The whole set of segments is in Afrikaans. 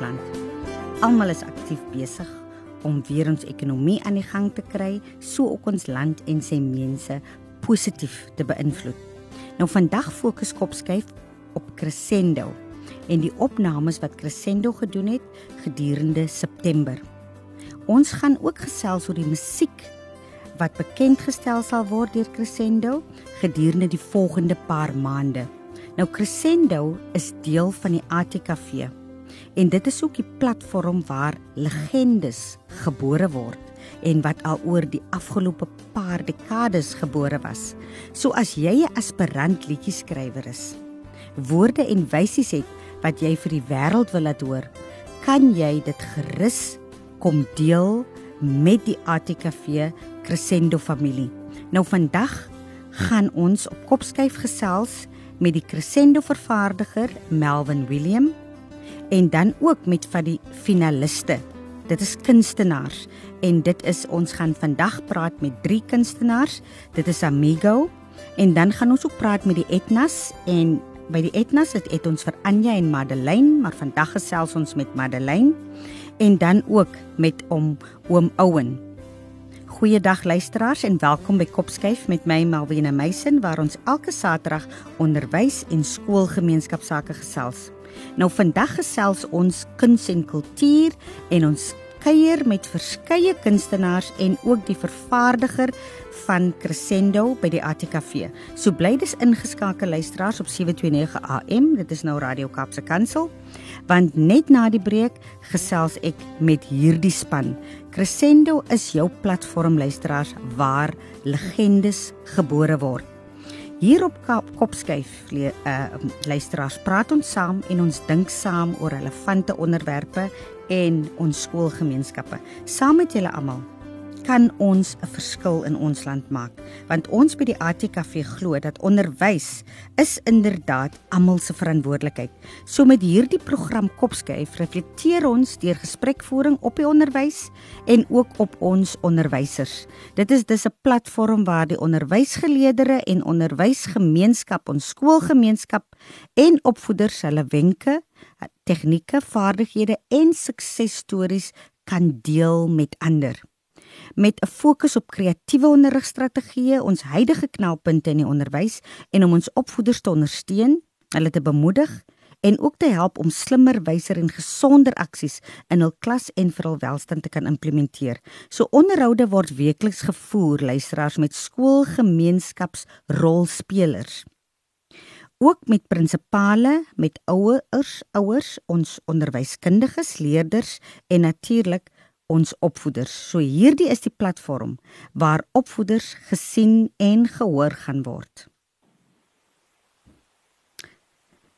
in ons land. Almal is aktief besig om weer ons ekonomie aan die gang te kry, so ook ons land en sy mense positief te beïnvloed. Nou vandag fokus Kopskyf op Crescendo en die opnames wat Crescendo gedoen het gedurende September. Ons gaan ook gesels oor die musiek wat bekend gestel sal word deur Crescendo gedurende die volgende paar maande. Nou Crescendo is deel van die ATKV en dit is ook die platform waar legendes gebore word en wat al oor die afgelope paar dekades gebore was. So as jy 'n aspirant liedjie-skrywer is, woorde en wysies het wat jy vir die wêreld wil laat hoor, kan jy dit gerus kom deel met die ATKV Crescendo familie. Nou vandag gaan ons op kopskyf gesels met die Crescendo vervaardiger Melvin William en dan ook met van die finaliste. Dit is kunstenaars en dit is ons gaan vandag praat met drie kunstenaars. Dit is Amigo en dan gaan ons ook praat met die Etnas en by die Etnas het, het ons vir Anja en Madeleine, maar vandag gesels ons met Madeleine en dan ook met om oom Owen. Goeiedag luisteraars en welkom by Kopskyf met my Malwena Meisen waar ons elke Saterdag onderwys en skoolgemeenskapsake gesels. Nou vandag gesels ons kuns en kultuur en ons kuier met verskeie kunstenaars en ook die vervaardiger van Crescendo by die ATKV. So bly dis ingeskakel luisteraars op 729 AM, dit is nou Radio Kaapse Kansel, want net na die breek gesels ek met hierdie span. Crescendo is jou platform luisteraars waar legendes gebore word. Hier op Kopskyf uh, luisteraars praat ons saam en ons dink saam oor relevante onderwerpe en ons skoolgemeenskappe. Saam met julle almal kan ons 'n verskil in ons land maak want ons by die ATKV glo dat onderwys is inderdaad almal se verantwoordelikheid. So met hierdie program Kopskyf reflekteer ons deur gesprekvoering op die onderwys en ook op ons onderwysers. Dit is dis 'n platform waar die onderwysgeleerders en onderwysgemeenskap, ons skoolgemeenskap en opvoeders hulle wenke, tegnieke, vaardighede en suksesstories kan deel met ander met 'n fokus op kreatiewe onderrigstrategieë, ons huidige knelpunte in die onderwys en om ons opvoeders te ondersteun, hulle te bemoedig en ook te help om slimmer, wyser en gesonder aksies in hul klas en vir hul welstand te kan implementeer. So onderhoude word weekliks gevoer luisteraars met skoolgemeenskapsrolspelers. Ook met prinsipale, met ouers, ouers, ons onderwyskundiges, leerders en natuurlik ons opvoeders. So hierdie is die platform waar opvoeders gesien en gehoor gaan word.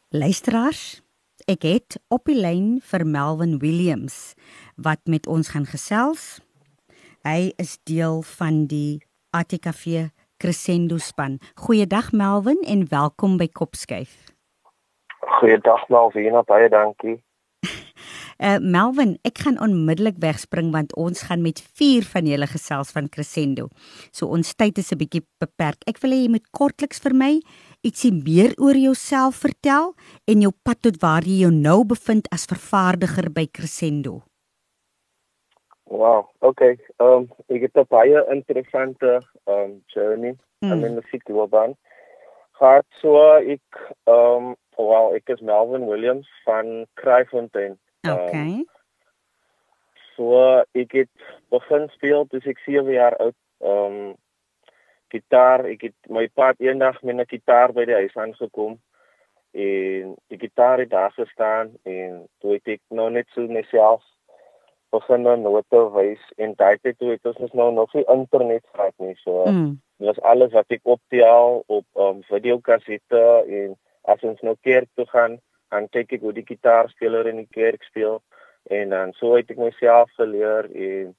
Luisteraars, ek het op die lyn vir Melvin Williams wat met ons gaan gesels. Hy is deel van die ATKV Crescendo span. Goeiedag Melvin en welkom by Kopskyf. Goeiedag Melvin, baie dankie. Uh Melvin, ek gaan onmiddellik wegspring want ons gaan met vier van julle gesels van Crescendo. So ons tyd is 'n bietjie beperk. Ek wil hê jy moet kortliks vir my ietsie meer oor jouself vertel en jou pad tot waar jy jou nou bevind as vervaardiger by Crescendo. Wow, okay. Ehm um, ek het 'n baie interessante ehm um, journey mm. in die musiekloopbaan. Gehad so ek ehm um, wow, ek is Melvin Williams van Kraaifontein. Okay. Um, so ek het begin speel toe ek 7 jaar oud. Ehm um, gitaar, ek het my pa eendag met 'n gitaar by die huis aangekom en die gitaar het daar gestaan en toe het ek nou net so myself begin dan note wys en daai tyd toe het ons nou nog nie internet gehad nie so mm. was alles wat ek optel op um, videokassette en as ons nou kerk toe gaan dan kyk ek hoe die gitaarspeler in die kerk speel en dan so het ek myself geleer en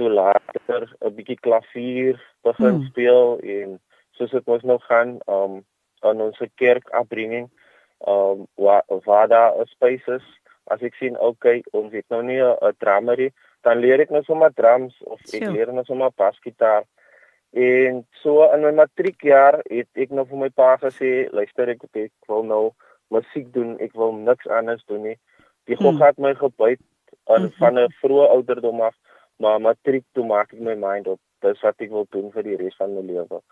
toe later 'n bietjie klavier begin hmm. speel en soos dit mos nou gaan um aan ons kerk opbringing um waar waar daar spaces as ek sien okay ons het nou nie 'n drummery dan leer ek nou sommer drums of ek sure. leer nou sommer basgitaar En so in my matriekjaar het ek nou vir my pa gesê, luister ek ek wil nou musiek doen, ek wil niks anders doen nie. Die gog hmm. het my gebyt aan hmm. van 'n vroeë ouderdom af, maar matriek toe maak ek my mind op. Dis wat ek wil doen vir die res van my lewe.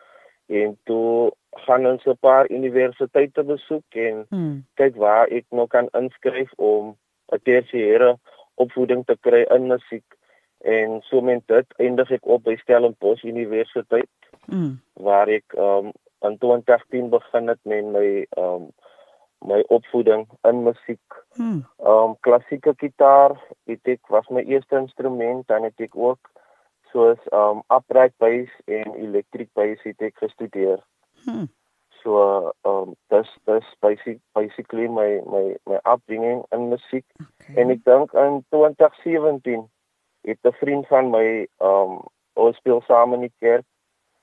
En toe gaan ons 'n paar universiteite besoek en hmm. kyk waar ek nog kan inskryf om 'n tersiêre opvoeding te kry in musiek en so met dit eindig ek op by Stellenbosch Universiteit mm. waar ek um, in 2010 begin het met my um, my opvoeding in musiek. Mm. Um klassieke gitaar, dit ek was my eerste instrument dan het ek ook soos um upright bass en electric bass het ek gestudeer. Mm. So um dis dis basic basically my my my upbringing in musiek okay. en ek dink in 2017 het 'n vriend van my um ons speel saam in die kerk.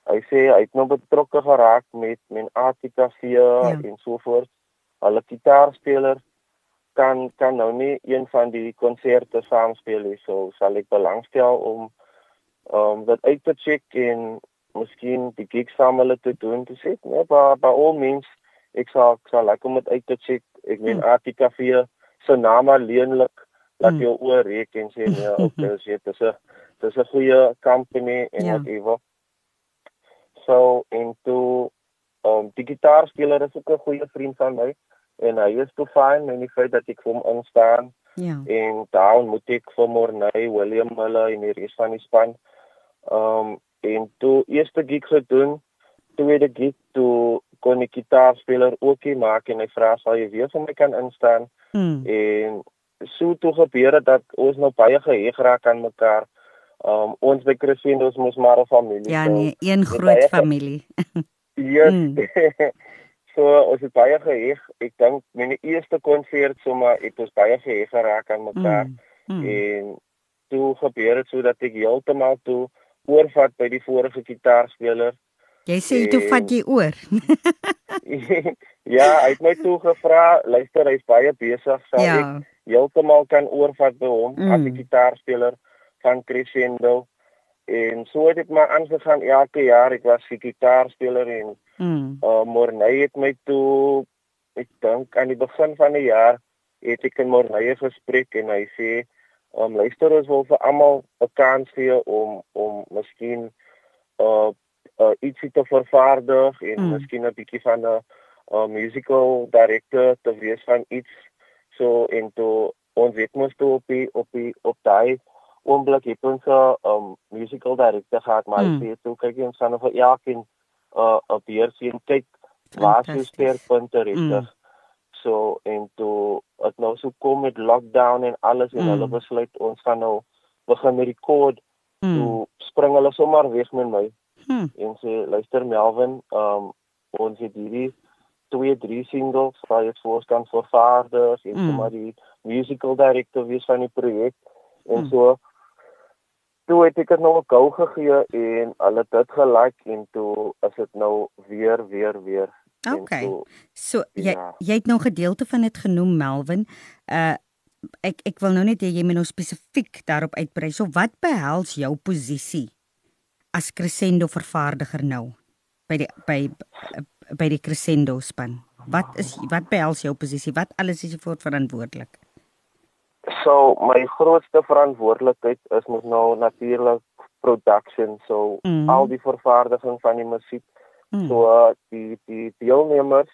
Hy sê hy het nou betrokke geraak met men ATKV ja. en so voort. Hulle gitaarspeler kan kan nou nie een van die konserte saam speel nie. So sal ek belangstel om um dat uit te check en miskien die gig saam hulle te doen te sê. Nee, maar by al mens ek sal ek sal lekker met uit te check. Ek meen hmm. ATKV se naam alleenlik laat mm. jou oor reek en sê nee, okay, as jy dis 'n dis 'n goeie company en ja. whatever. So into um die gitaarspeler is ook 'n goeie vriend van my en hy is toe fyn met die feit dat ek hom instaan. Ja. En daar moet ek vir Morney, William Miller en die res van die span um en toe eerste gig gedoen, tweede gig toe kon ek gitaarspeler ook maak en hy vra sal jy weer vir my kan instaan. Mm. En so toe gebeur het dat ons nou baie geheg raak aan mekaar. Um ons by Crescendos mos maar 'n familie. Ja, nee, een so, groot familie. Ja. Yes. Mm. so ons het baie geheg. Ek dink my eerste konsert sommer het ons baie geheg geraak aan mekaar. Mm. Mm. En toe gebeur dit so dat ek heeltemal toe oorvat by die vorige gitaarspeler. Jy sê en, toe vat jy oor. ja, hy het my toe gevra, luister, hy's baie besig, sê ja. ek heeltemal kan oorvat by hom mm. as 'n gitaarspeler van Crescendo. En so het dit maar aangegaan elke jaar. Ek was gitaarspeler en mm. uh Morney het my toe ek dink aan die begin van die jaar het ek in Morney gespreek en hy sê um luister ons wil vir almal 'n kans gee om om miskien uh uh ietsie te vervaardig en mm. miskien 'n bietjie van 'n uh musical director te wees van iets so en toe ons weet mos toe op die op die op daai oomblik het ons 'n um, musical director gehad maar mm. ek sê toe kyk ons dan vir elkeen uh op hier sien kyk waar sy sterkpunte regtig mm. so en toe het nou so kom met lockdown en alles en mm. hulle besluit ons gaan nou begin met die kode mm. toe spring hulle sommer weg met my mm. en sê luister Melvin um ons het hierdie twee drie singles waar jy voorstaan vir vaders en mm. sommer die musical director wie van die projek en mm. so toe het ek nog 'n gou gegee en hulle het dit gelike en toe is dit nou weer weer weer Okay. Toe, so jy ja. jy het nou gedeelte van dit genoem Melvin. Uh ek ek wil nou net hê jy moet nou spesifiek daarop uitbrei. So wat behels jou posisie as crescendo vervaardiger nou by die by by die Crescendo span? Wat is wat behels jou posisie? Wat alles is jy voor verantwoordelik? So my grootste verantwoordelikheid is mos nou natuurlik production, so mm. al die vervaardiging van die musiek. Mm. So uh, die die deelnemers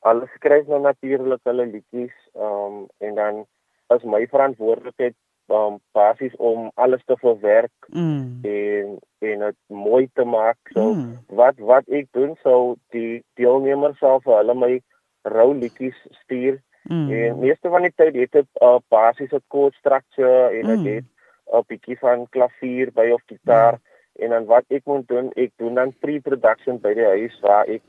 alles skryf nou natuurlik hulle liedjies, um, en dan is my verantwoordelikheid um, basies om alles te verwerk mm. en en dit mooi te maak. So mm. wat wat ek doen sou die deelnemers sal vir hulle my rou liedjies stuur. Mm. En meeste van die tyd het dit 'n uh, basiese chord structure en dit mm. het 'n bietjie van klavier by of gitaar mm. en dan wat ek moet doen, ek doen dan pre-production by die huis waar ek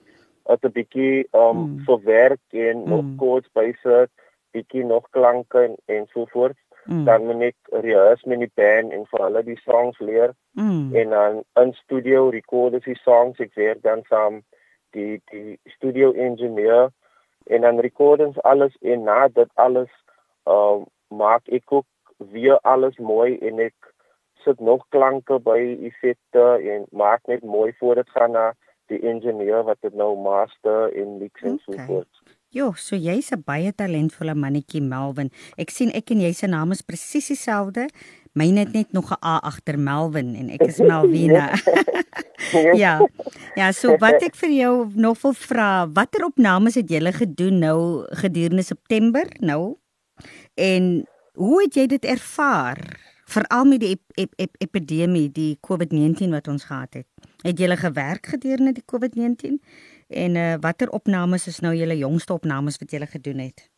'n bietjie um mm. verwerk en mm. nog chords bysit, bietjie nog klanke en, en so voort mm. dan moet ek rehearse met die band en vir hulle die songs leer mm. en dan in studio record die songs ek werk dan saam die die studio engineer en dan record ons alles en na dit alles uh, maak ek ook weer alles mooi en ek sit nog klanke by effekte en maak net mooi voor dit gaan na die ingenieur wat dit nou master in mix en okay. so voort. Jo, so jy's 'n baie talentvolle mannetjie Melvin. Ek sien ek en jy se name is presies dieselfde. Myne het net nog 'n A agter Melvin en ek is Melvina. ja. Ja, so wat ek vir jou nog wil vra, watter opnames het julle gedoen nou gedurende September nou? En hoe het jy dit ervaar? Veral met die ep ep ep epidemie, die COVID-19 wat ons gehad het. Het julle gewerk gedurende die COVID-19? En uh, watter opnames is nou julle jongste opnames wat julle gedoen het?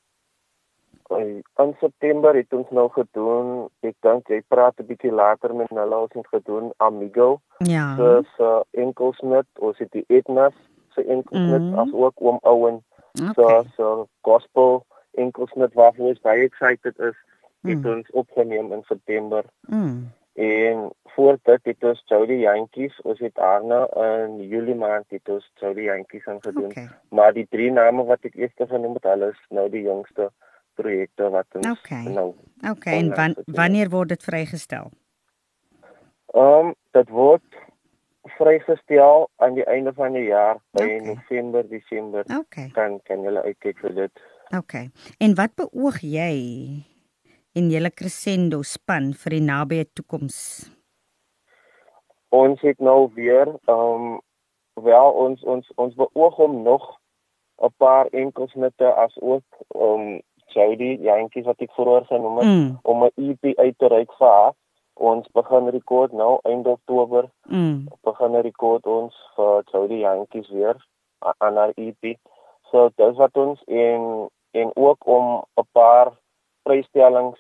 In September het ons nou gedoen, ek dink jy praat 'n bietjie later met hulle ons het gedoen Amigo. Ja. So so enkelsnit, ons het die Etnas se enkelsnit mm -hmm. as ook oom Owen. Okay. So so gospel enkelsnit wat ons baie excited is, het mm. ons opgeneem in September. Mm. En voor dit het ons Jody Jantjies, ons het Arna in Julie maand het ons Jody Jantjies aangedoen. Okay. Maar die drie name wat ek eers genoem het, hulle is nou die jongste projekte wat ons okay. nou. Okay, en wan, wanneer word dit vrygestel? Ehm um, dit word vrygestel aan die einde van die jaar by okay. November, Desember. Okay. Kan kan jy uitkyk vir dit. Okay. En wat beoog jy in julle crescendo span vir die nabye toekoms? Ons het nou weer ehm um, wel ons ons ons beoog om nog 'n paar enkelsnitte as ook om um, Jody Jantjies wat ek vroeër genoem het mm. om 'n EP uit te reik vir haar. Ons begin rekord nou einde Oktober. Mm. Begin rekord ons vir Jody Jantjies weer aan haar EP. So dis wat ons en en ook om 'n paar vrystellings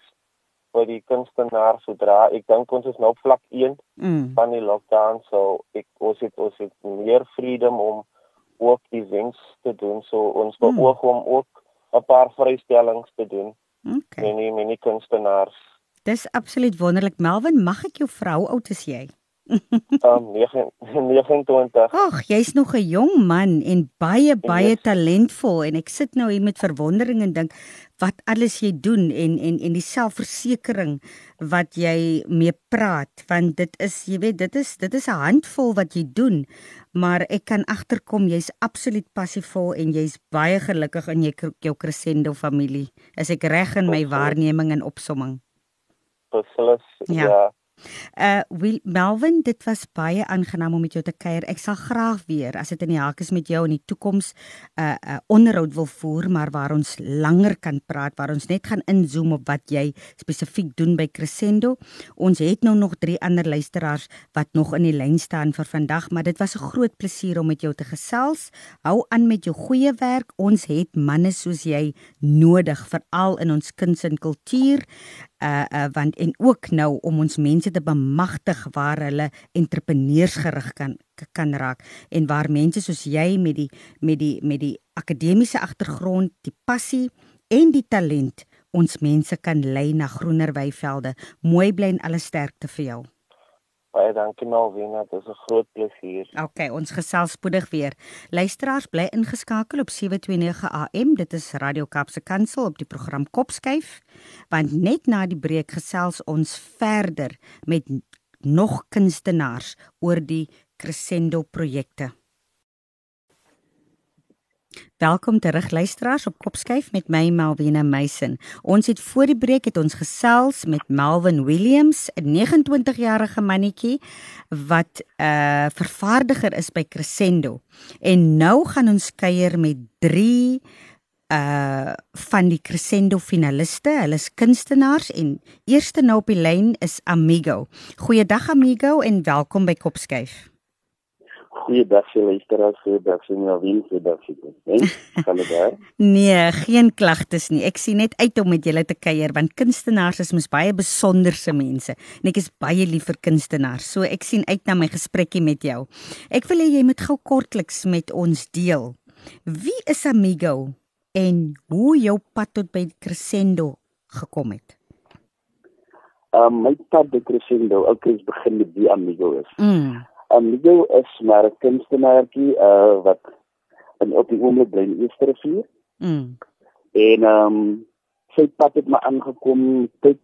vir die kunstenaars sodra ek dink ons is nou vlak 1 mm. van die lockdown so ek ons het ons het meer freedom om ook events te doen so ons mm. beoog om ook 'n paar vrystellings te doen. Okay. En nie menie kunstenaars. Dis absoluut wonderlik. Melvin, mag ek jou vrou oud is jy? um 29. Ag, jy's nog 'n jong man en baie baie yes. talentvol en ek sit nou hier met verwondering en dink wat alles jy doen en en en die selfversekering wat jy mee praat want dit is jy weet dit is dit is 'n handvol wat jy doen maar ek kan agterkom jy's absoluut passievol en jy's baie gelukkig in jou jou crescendo familie is ek reg in my waarneming en opsomming Beslis ja, ja. Uh Will Melvin, dit was baie aangenaam om met jou te kuier. Ek sal graag weer as dit in die hak is met jou in die toekoms 'n uh, 'n uh, onderhoud wil voer, maar waar ons langer kan praat, waar ons net gaan inzoom op wat jy spesifiek doen by Crescendo. Ons het nou nog drie ander luisteraars wat nog in die lyn staan vir vandag, maar dit was 'n groot plesier om met jou te gesels. Hou aan met jou goeie werk. Ons het manne soos jy nodig, veral in ons kuns en kultuur uh, uh want en ook nou om ons mense te bemagtig waar hulle entrepreneursgerig kan kan raak en waar mense soos jy met die met die met die akademiese agtergrond, die passie en die talent ons mense kan lei na groener weivelde. Mooi bly en alle sterkte vir jou. Baie dankie Malvina, dit is 'n groot plesier. OK, ons gesels spoedig weer. Luisteraars bly ingeskakel op 729 AM. Dit is Radio Kapse Kansel op die program Kopskyf. Want net na die breek gesels ons verder met nog kunstenaars oor die Crescendo projekte. Welkom terug luisteraars op Kopskyf met my Melvina Meisen. Ons het voor die breek het ons gesels met Melvin Williams, 'n 29-jarige mannetjie wat 'n uh, vervaardiger is by Crescendo. En nou gaan ons kuier met 3 uh van die Crescendo finaliste. Hulle is kunstenaars en eerste nou op die lyn is Amigo. Goeiedag Amigo en welkom by Kopskyf. Goeiedag vir luisteraars, goeiedag vir my vriende, goeiedag vir julle. Kan dit daar? Nee, geen klagtes nie. Ek sien net uit om met julle te kuier want kunstenaars is mos baie besonderse mense. En ek is baie lief vir kunstenaars. So ek sien uit na my gesprekkie met jou. Ek wil hê jy moet gou kortliks met ons deel. Wie is Amigo en hoe jou pad tot by Crescendo gekom het? Um my pad by Crescendo, ek het begin met die Amigo is. Mm. Amigo is maar 'n kunstenaartjie uh wat in op die oomblik bly in Eersterivier. Mm. En ehm um, sy pad het my aangekom tyd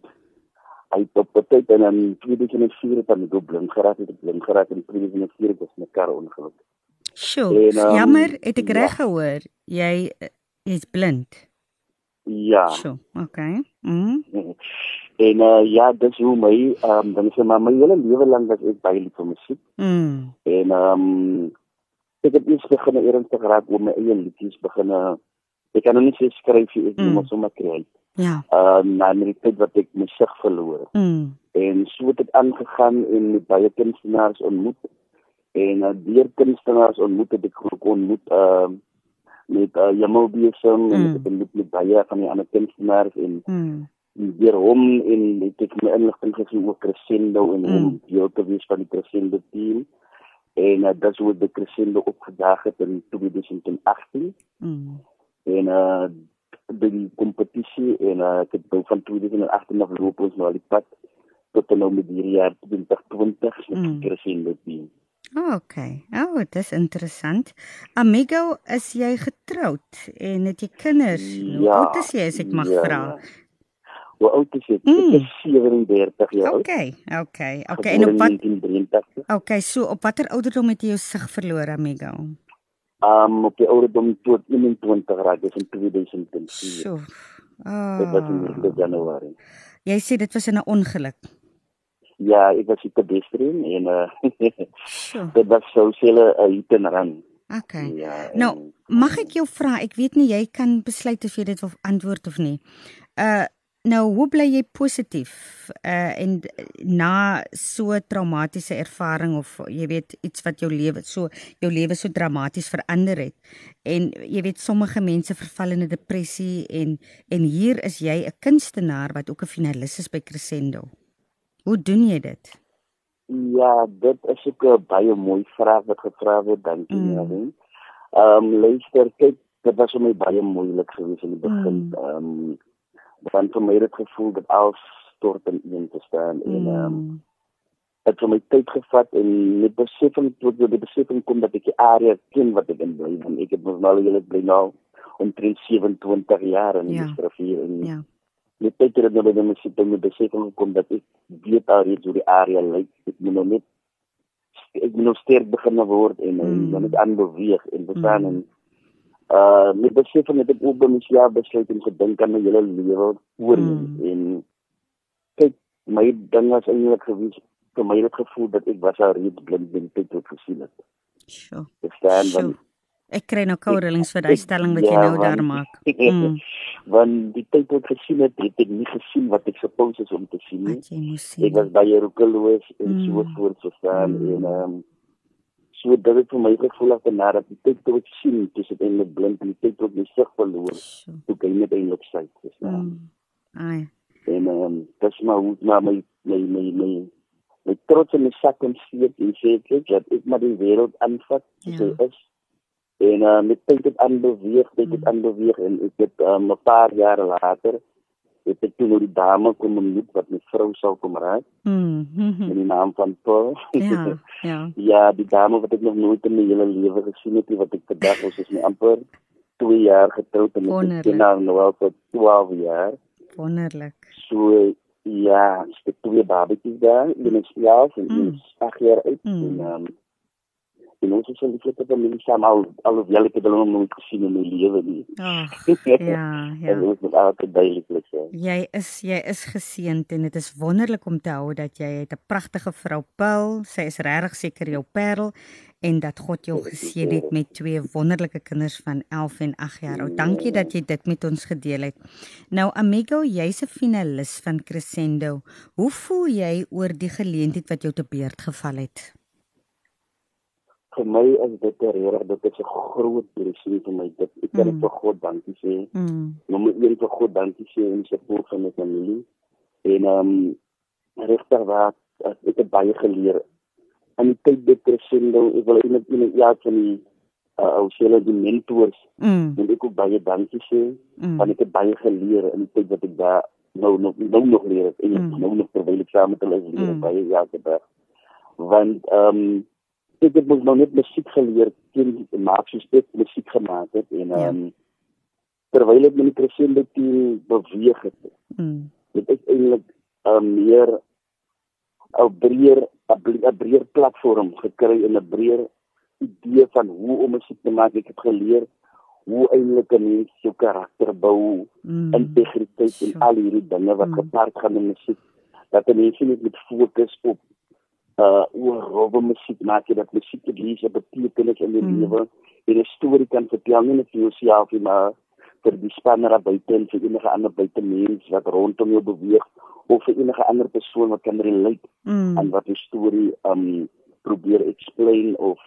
hy het op tyd en in 2004 het hy op blind geraak het, blind geraak in 2004 het hy 'n kar ongeluk. Sjoe, um, jammer, het ek reg ja. gehoor? Jy is blind. Ja. Sjoe, okay. Mm. En uh, ja, dis hoe my ehm um, dan sê maar my hele lewe lank was ek baie lief vir musiek. Mm. En ehm um, ek het iets begin ernstig raak oor my eie liedjies begin. Ek kan nou nie sê skryf ek mm. moet sommer kry. Ja. Ehm uh, na my tyd wat ek my sig verloor. Mm. En so het dit aangegaan en met baie kunstenaars ontmoet. En uh, deur kunstenaars ontmoet het ek ook ontmoet ehm uh, met uh, Jamal Biesem mm. en ek het met, met baie van die ander kunstenaars en mm deur hom en het ek my inligting gesien oor Crescendo en mm. hom deel te wees van die Crescendo team en uh, dit word die Crescendo opgedag het in 2018 mm. en uh die kompetisie en uh, ek het nou van 2018 af loop ons nou al die pad tot nou met die jaar 2020 met mm. Crescendo team Oh, okay. Oh, dit is interessant. Amigo, is jy getroud en het jy kinders? Ja, Hoe oud is jy as ek mag ja, vra? Hoe oud is jy? Mm. Ek is 37 jaar oud. Okay, okay. Okay, en op wat 1983. Okay, so op watter ouderdom het jy jou sig verloor, amigo? Um op die ouderdom tot 21 raak, dis in 2010. So. Ah. Dit was in Januarie. Jy sê dit was in 'n ongeluk. Ja, ek was op pedestrian en uh dit was so selle 'n uh, hit and run. Okay. Ja, nou, mag ek jou vra, ek weet nie jy kan besluit of jy dit wil antwoord of nie. Uh Nou, hoe bly jy positief uh en na so traumatiese ervaring of jy weet iets wat jou lewe so jou lewe so dramaties verander het. En jy weet sommige mense verval in 'n depressie en en hier is jy 'n kunstenaar wat ook 'n finalis is by Crescendo. Hoe doen jy dit? Ja, dit is ook 'n baie mooi vraag wat gevra word, dankie mm. Ehm um, luister, kyk, dit was vir my baie moeilik geweest in die begin. Mm. Ehm mm. um, dan vir my het gevoel dat alles stort in een te staan en ehm um, het vir my tyd gevat en met besefing tot die besefing kom dat ek die area ken wat ek in bly en ek het mos nou al hele bly nou omtrent 27 jaar in ja. die rivier en ja met tyd het nou met my sit met besefing gekom dat ek weet al reeds hoe die area lyk ek moet nou net ek moet nou sterk begin word en mm. dan net aanbeweeg en bestaan mm. en uh met besef van dit ook by myself besluit om te dink aan my hele lewe oor mm. en kyk my ding was eintlik gewees vir my het gevoel dat ek was al reeds blind ben tot ek gesien het. Sjoe. Sure. Ek kry nou kourelings vir daai stelling wat jy ja, nou daar maak. Mm. Want die tyd wat gesien het, het ek nie gesien wat ek supposed is om te sien nie. Ek was baie roekeloos en mm. so voort verstaan mm. en ehm um, so dit het vir my gevoel dat nadat die tyd tot sien dis dit eintlik blind en die tyd tot my sig verloor toe kan net eintlik sy is nou ai. En um, dis maar hoe maar my my my my my trots en my sak en sien en sê ek dat ek maar die wêreld aanvat ja. so is. En uh, met tyd het aanbeweeg tyd het mm. aanbeweeg en ek het um, 'n paar jaar later het ek toe die dame kom ontmoet wat my vrou sou kom raak. Mm. -hmm. In die naam van Paul. Ja. Ja. ja, die dame wat ek nog nooit in my hele lewe gesien het, wat ek vandag was is my amper 2 jaar getroud en ek ken haar nou al vir 12 jaar. Wonderlik. So ja, ek het twee babatjies daar, een is 11 en een is 8 jaar oud mm. en um, en ons is 'n lieflike familie saam al alhoewel ek dit al nooit gesien in my lewe nie. Ag, ja, ja. Dit is altyd duidelik so. Jy is jy is geseënd en dit is wonderlik om te hou dat jy het 'n pragtige vrou Paul. Sy is regtig seker jou parel en dat God jou geseën het met twee wonderlike kinders van 11 en 8 jaar oud. Dankie dat jy dit met ons gedeel het. Nou Amigo, jy's 'n finalis van Crescendo. Hoe voel jy oor die geleentheid wat jou te beurt geval het? Vir my is dit regtig dit is 'n groot blessing vir my dit ek kan mm. vir God dankie sê. Mm. Nommer 1 vir God dankie sê en sy poort van my familie. En ehm um, regtig waar ek het baie geleer. In die tyd dit Crescendo, ek wil net in 'n jaar van die uh ou sele die mentors. Mm. En ek ook baie dankie sê mm. want ek het baie geleer in die tyd wat ek daar nou nog nou nog leer het en mm. nou nog terwyl ek saam met hulle is leer mm. baie te dag. Want ehm um, ek het mos nou net musiek geleer teen maak soos ek musiek gemaak het en ja. ehm um, terwyl ek met die crescendo team beweeg het. Mm. Dit is eintlik 'n meer 'n breër 'n breër platform gekry en 'n breër idee van hoe om musiek te maak. Ek het geleer hoe eintlik 'n mens jou karakter bou, mm. integriteit en al hierdie dinge wat mm. gepaard gaan met musiek. Dat 'n mens nie met fokus op uh oor robbe musiek maak jy dat musiek te lees betekenis in die mm. lewe en 'n storie kan vertel nie net vir jouself nie maar vir die spanner buite en vir enige ander buite mens wat rondom jou beweeg of vir enige ander persoon wat kan relate mm. aan wat die storie um probeer explain of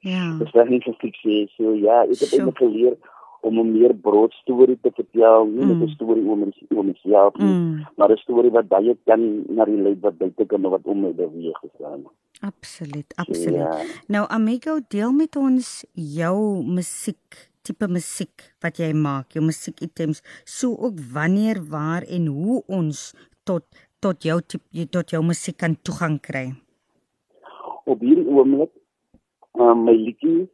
Ja. Dis reg nie vir sê so ja, ek het net geleer om 'n meer brood storie te vertel, nie net 'n mm. storie oor mens oor myself nie, mm. maar 'n storie wat baie kan na die lewe wat buite kan wat om my beweeg gestaan. Absoluut, absoluut. So, ja. Nou Amigo, deel met ons jou musiek tipe musiek wat jy maak, jou musiek items, so ook wanneer, waar en hoe ons tot tot jou tipe tot jou musiek kan toegang kry. Op hierdie oomblik um, my liedjie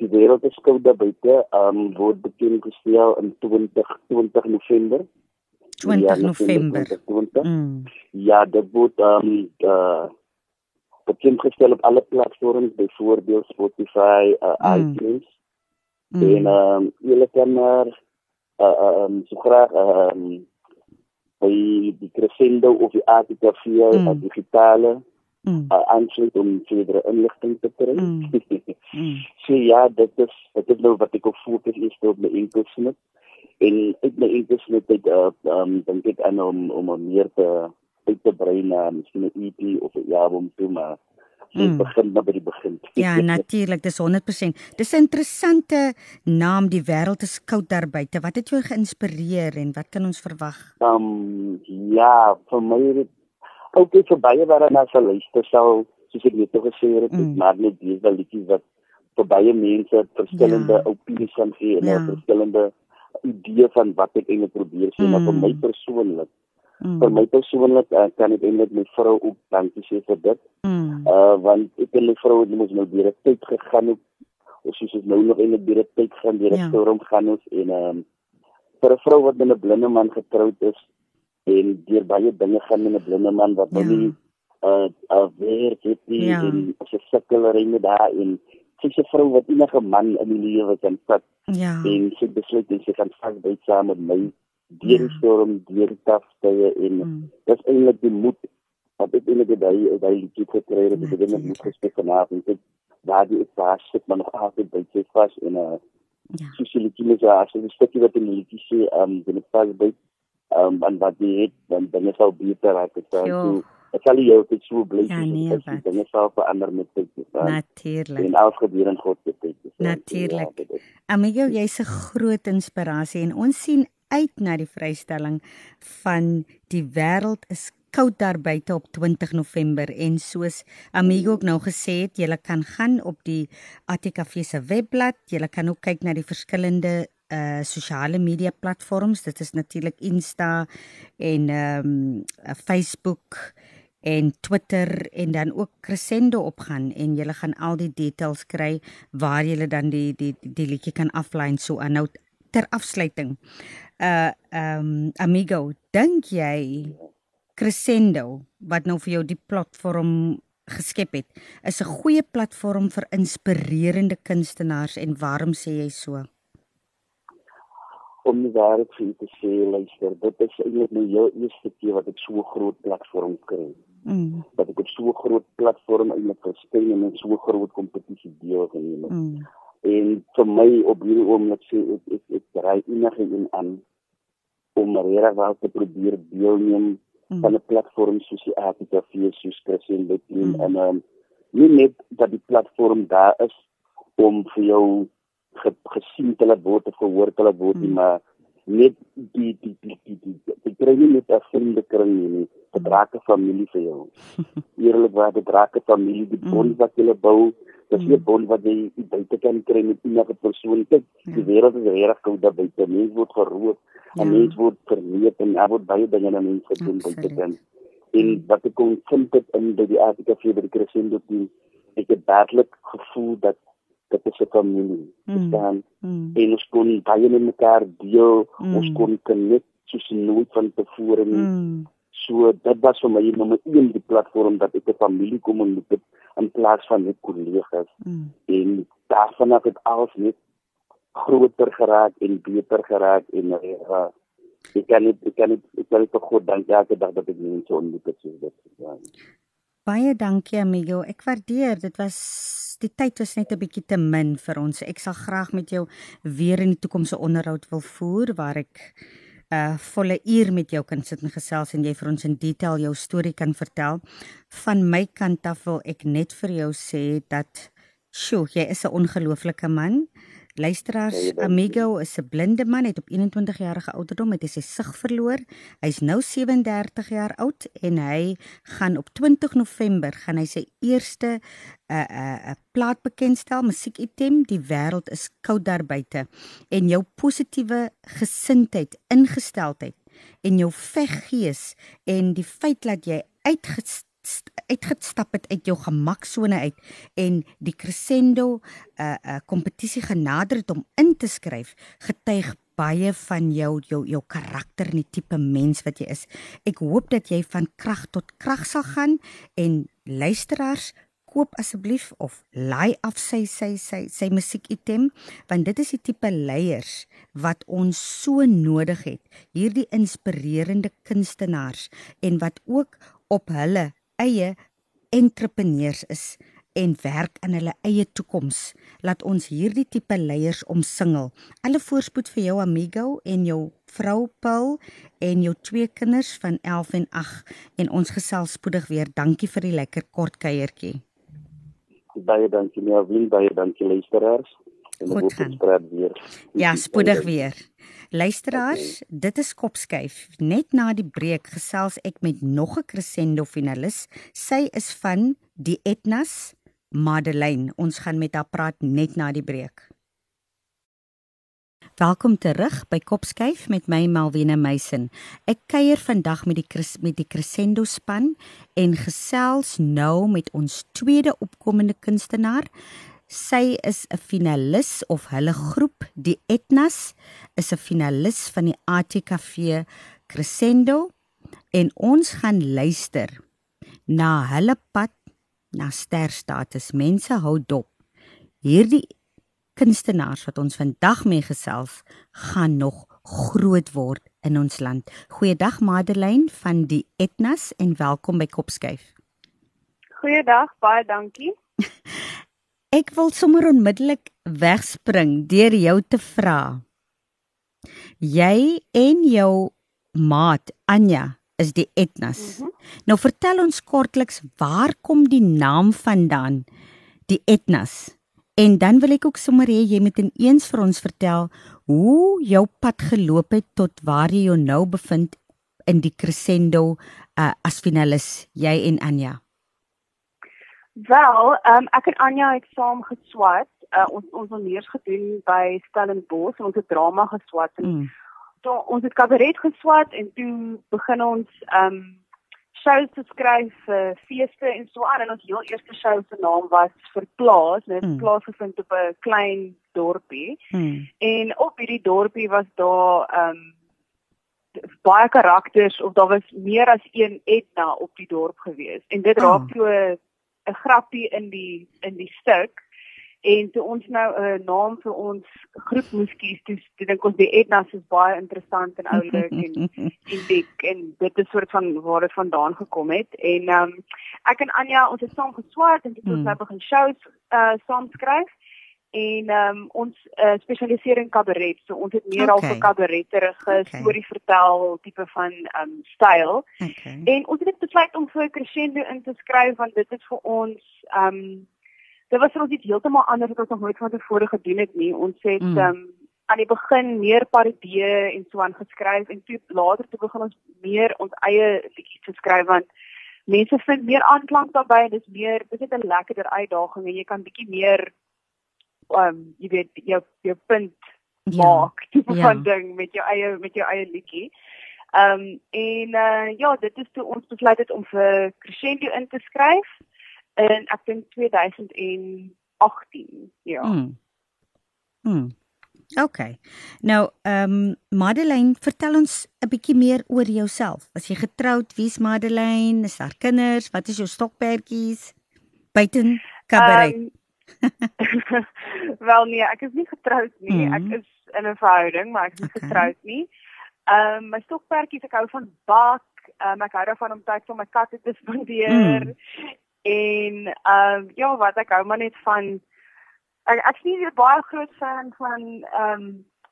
die wêreld is koud daar buite um, word bekend gestel in 20 20 November 20 November 20. Mm. ja dit word um uh, bekend gestel op alle platforms byvoorbeeld Spotify uh, mm. iTunes mm. en um, julle kan maar uh, um, so graag um, by die Crescendo of die Artica via mm. digitale mm. uh, aansluit om verdere inligting te kry. Mm. mm. so ja, dit is dit is nou wat ek op fokus is op my enkelsnit en ek my enkelsnit het uh, um dink ek aan om om meer te uit te brei na miskien 'n EP of 'n album toe maar Ek mm. begin by die begin. Ja, natuurlik, dis 100%. Dis 'n interessante naam, die wêreld is koud daar buite. Wat het jou geïnspireer en wat kan ons verwag? Ehm um, ja, vir my het ook iets baie wat na sal luister sal soos ek net gesê het mm. maar net dis wel liedjies wat vir baie mense verskillende ja. opinies kan gee en ja. verskillende idee van wat ek eintlik probeer sê mm. maar vir my mm. persoonlik mm. vir my persoonlik uh, kan ek eintlik met vrou ook dankie sê vir dit mm. uh want ek en my vrou het mos nou baie tyd gegaan op of soos ek nou nog eintlik baie tyd gaan deur 'n ja. storm gaan ons en um, vir 'n vrou wat met 'n blinde man getroud is en deur baie dinge gaan met 'n blinde man wat ja. nie uh weer dit nie ja. en sy sukkel met daai en sy se vrou wat enige man in die lewe kan vat ja. en sy besluit en sy gaan vasbyt saam met my deur ja. storm deur tafstye en mm. dis eintlik die moed wat ek eintlik daai daai liedjie gekry het met die moed gespek vanaand en daar die ek vas sit maar nog altyd by sy vas en uh ja. sy liedjie is as 'n stukkie wat in die liedjie sê um die vasbyt um, en wat jy het dan dan is al beter raak dit so ek sal jou dit so bly ja, nee, as jy net sal verander met tyd natuurlik. en alles gebeur in God se tyd natuurlik. ja, amigo jy's 'n groot inspirasie en ons sien uit na die vrystelling van die wêreld is koud daar buite op 20 November en soos Amigo ook nou gesê het, jy kan gaan op die ATKV se webblad, jy kan ook kyk na die verskillende uh sosiale media platforms dit is natuurlik Insta en ehm um, Facebook en Twitter en dan ook Crescendo opgaan en jy gaan al die details kry waar jy dan die die die, die liedjie kan aflyn so aan nou ter afsluiting. Uh ehm um, amigo, dink jy Crescendo wat nou vir jou die platform geskep het, is 'n goeie platform vir inspirerende kunstenaars en waarom sê jy so? Om die waarheid vir te sê, luister, dit is eintlik nou jou eerste keer wat ek so groot platform kry. Mm. Dat ek op so groot platform eintlik verskyn en in so groot kompetisie deelgeneem het. Mm. En vir my op hierdie oomblik sê ek ek ek draai enige een aan om regtig wel te probeer deelneem mm. van 'n platform soos die ATV soos Chris en Betty mm. en um, nie net dat die platform daar is om vir jou ge, gesien te laat word of gehoor te laat word nie, hmm. maar net die die die die die die kry nie net 'n vriendekring nie, nie. dit raak 'n familie vir jou. Eerlik waar dit raak 'n familie, die hmm. bond wat jy bou, dis nie 'n bond wat jy buite kan kry met enige persoon nie. Die wêreld is reg koud daar buite. Mense word geroep, ja. mense word verleep en daar word baie dinge aan mense gedoen buite kan. En wat ek kon vind dit in by die Afrika die Crescendo team, ek het werklik gevoel dat dit is 'n familie. Mm. Dan mm. en ons kon baie met mekaar deel, mm. ons kon connect soos nooit van tevore nie. Mm. So dit was vir my nommer 1 die platform dat ek 'n familie kom en dit in plaas van net kollegas. Mm. En daarvan het alles net groter geraak en beter geraak en uh, ek kan nie ek kan nie ek kan nie goed dank elke dag dat ek mense ontmoet het soos dit. Ja. Baie dankie amigo. Ek waardeer. Dit was die tyd was net 'n bietjie te min vir ons. Ek sal graag met jou weer in die toekoms 'n onderhoud wil voer waar ek 'n uh, volle uur met jou kan sit en gesels en jy vir ons in detail jou storie kan vertel. Van my kant af wil ek net vir jou sê dat sjoe, jy is 'n ongelooflike man. Luisteraars, Amigo is 'n blinde man, het op 21 jarige ouderdom het hy sy sig verloor. Hy's nou 37 jaar oud en hy gaan op 20 November gaan hy sy eerste 'n uh, 'n uh, 'n plaat bekendstel, musiekitem, die wêreld is koud daar buite. En jou positiewe gesindheid, ingesteldheid en jou veggees en die feit dat jy uitgestap uitgestap het uit jou gemaksone uit en die crescendo 'n uh, 'n uh, kompetisie genader het om in te skryf getuig baie van jou jou jou karakter en die tipe mens wat jy is. Ek hoop dat jy van krag tot krag sal gaan en luisteraars koop asseblief of laai af sy sy sy sy musiekitem want dit is die tipe leiers wat ons so nodig het. Hierdie inspirerende kunstenaars en wat ook op hulle eie entrepreneurs is en werk aan hulle eie toekoms. Laat ons hierdie tipe leiers omsingel. Alle voorspoed vir jou amigo en jou vrou Paul en jou twee kinders van 11 en 8 en ons gesels spoedig weer. Dankie vir die lekker kort kuiertjie. Baie dankie Melvin, baie dankie luisteraars. Goed gaan. Ja, spoedig weer. Luisteraars, okay. dit is Kopskyf. Net na die breek gesels ek met nog 'n crescendo finalis. Sy is van die Etnas Madeleine. Ons gaan met haar praat net na die breek. Welkom terug by Kopskyf met my Malwena Meisen. Ek kuier vandag met die met die Crescendo span en gesels nou met ons tweede opkomende kunstenaar. Sy is 'n finalis of hulle groep, die Etnas, is 'n finalis van die ATKV Crescendo en ons gaan luister na hulle pad na sterstatus. Mense hou dop. Hierdie kunstenaars wat ons vandag mee gesels, gaan nog groot word in ons land. Goeiedag Madeleine van die Etnas en welkom by Kopskyf. Goeiedag, baie dankie. Ek wil sommer onmiddellik wegspring deur jou te vra. Jy en jou maat Anja is die Etnas. Mm -hmm. Nou vertel ons kortliks waar kom die naam vandaan? Die Etnas. En dan wil ek ook sommer hê jy moet ineens vir ons vertel hoe jou pad geloop het tot waar jy jou nou bevind in die crescendo uh, as finalis jy en Anja. Wel, um, ek en Anja het saam geswat. Uh, ons ons het eers gedoen by Stellenbosch, ons het drama geswat en mm. toe ons het kabaret geswat en toe begin ons um shows te skryf vir uh, feeste en so aan en ons heel eerste show se naam was vir plaas, net mm. plaas gevind op 'n klein dorpie. Mm. En op hierdie dorpie was daar um baie karakters of daar was meer as een Edna op die dorp gewees en dit raak oh. toe 'n grappie in die in die stuk. En toe ons nou 'n naam vir ons groep moes kies, toe dink ons die Ednas is baie interessant en oulik en uniek en dit is soort van waar dit vandaan gekom het. En um, ek en Anja ons het saam geswat en toe het ons hmm. nou begin shows uh saam skryf en um, ons uh, spesialiseer in kabaret. So ons het meer okay. al vir kabaretterige okay. storie vertel tipe van um, styl. Okay. En ons het besluit om vir crescendo in te skryf want dit is vir ons um, dit was vir ons iets heeltemal anders wat ons nooit van tevore gedoen het nie. Ons het mm. um, aan die begin meer parodieë en so aan geskryf en toe later toe begin ons meer ons eie liedjies te skryf want mense vind meer aanklank daarbey en dit is meer dit is 'n lekkerder uitdaging en jy kan bietjie meer um jy weet jou jou punt ja, maak tipe ja. van ding met jou eie met jou eie liedjie. Um en uh ja, dit is toe ons besluit het om vir Crescendo in te skryf in ek dink 2018. Ja. Mm. Mm. OK. Nou, ehm um, Madeleine, vertel ons 'n bietjie meer oor jouself. As jy getroud, wie's Madeleine? Is daar kinders? Wat is jou stokperdjies? Buiten kabaret. Um, wel nee, ek is nie getroud nie. Mm. Ek is in 'n verhouding, maar ek is nie okay. getroud nie. Ehm um, my stokperdjies, ek hou van bak. Ehm um, ek hou daarvan om tyd vir my katte te spandeer. Mm. En ehm um, ja, wat ek hou maar net van ek ek sien jy baie groot fan van ehm um,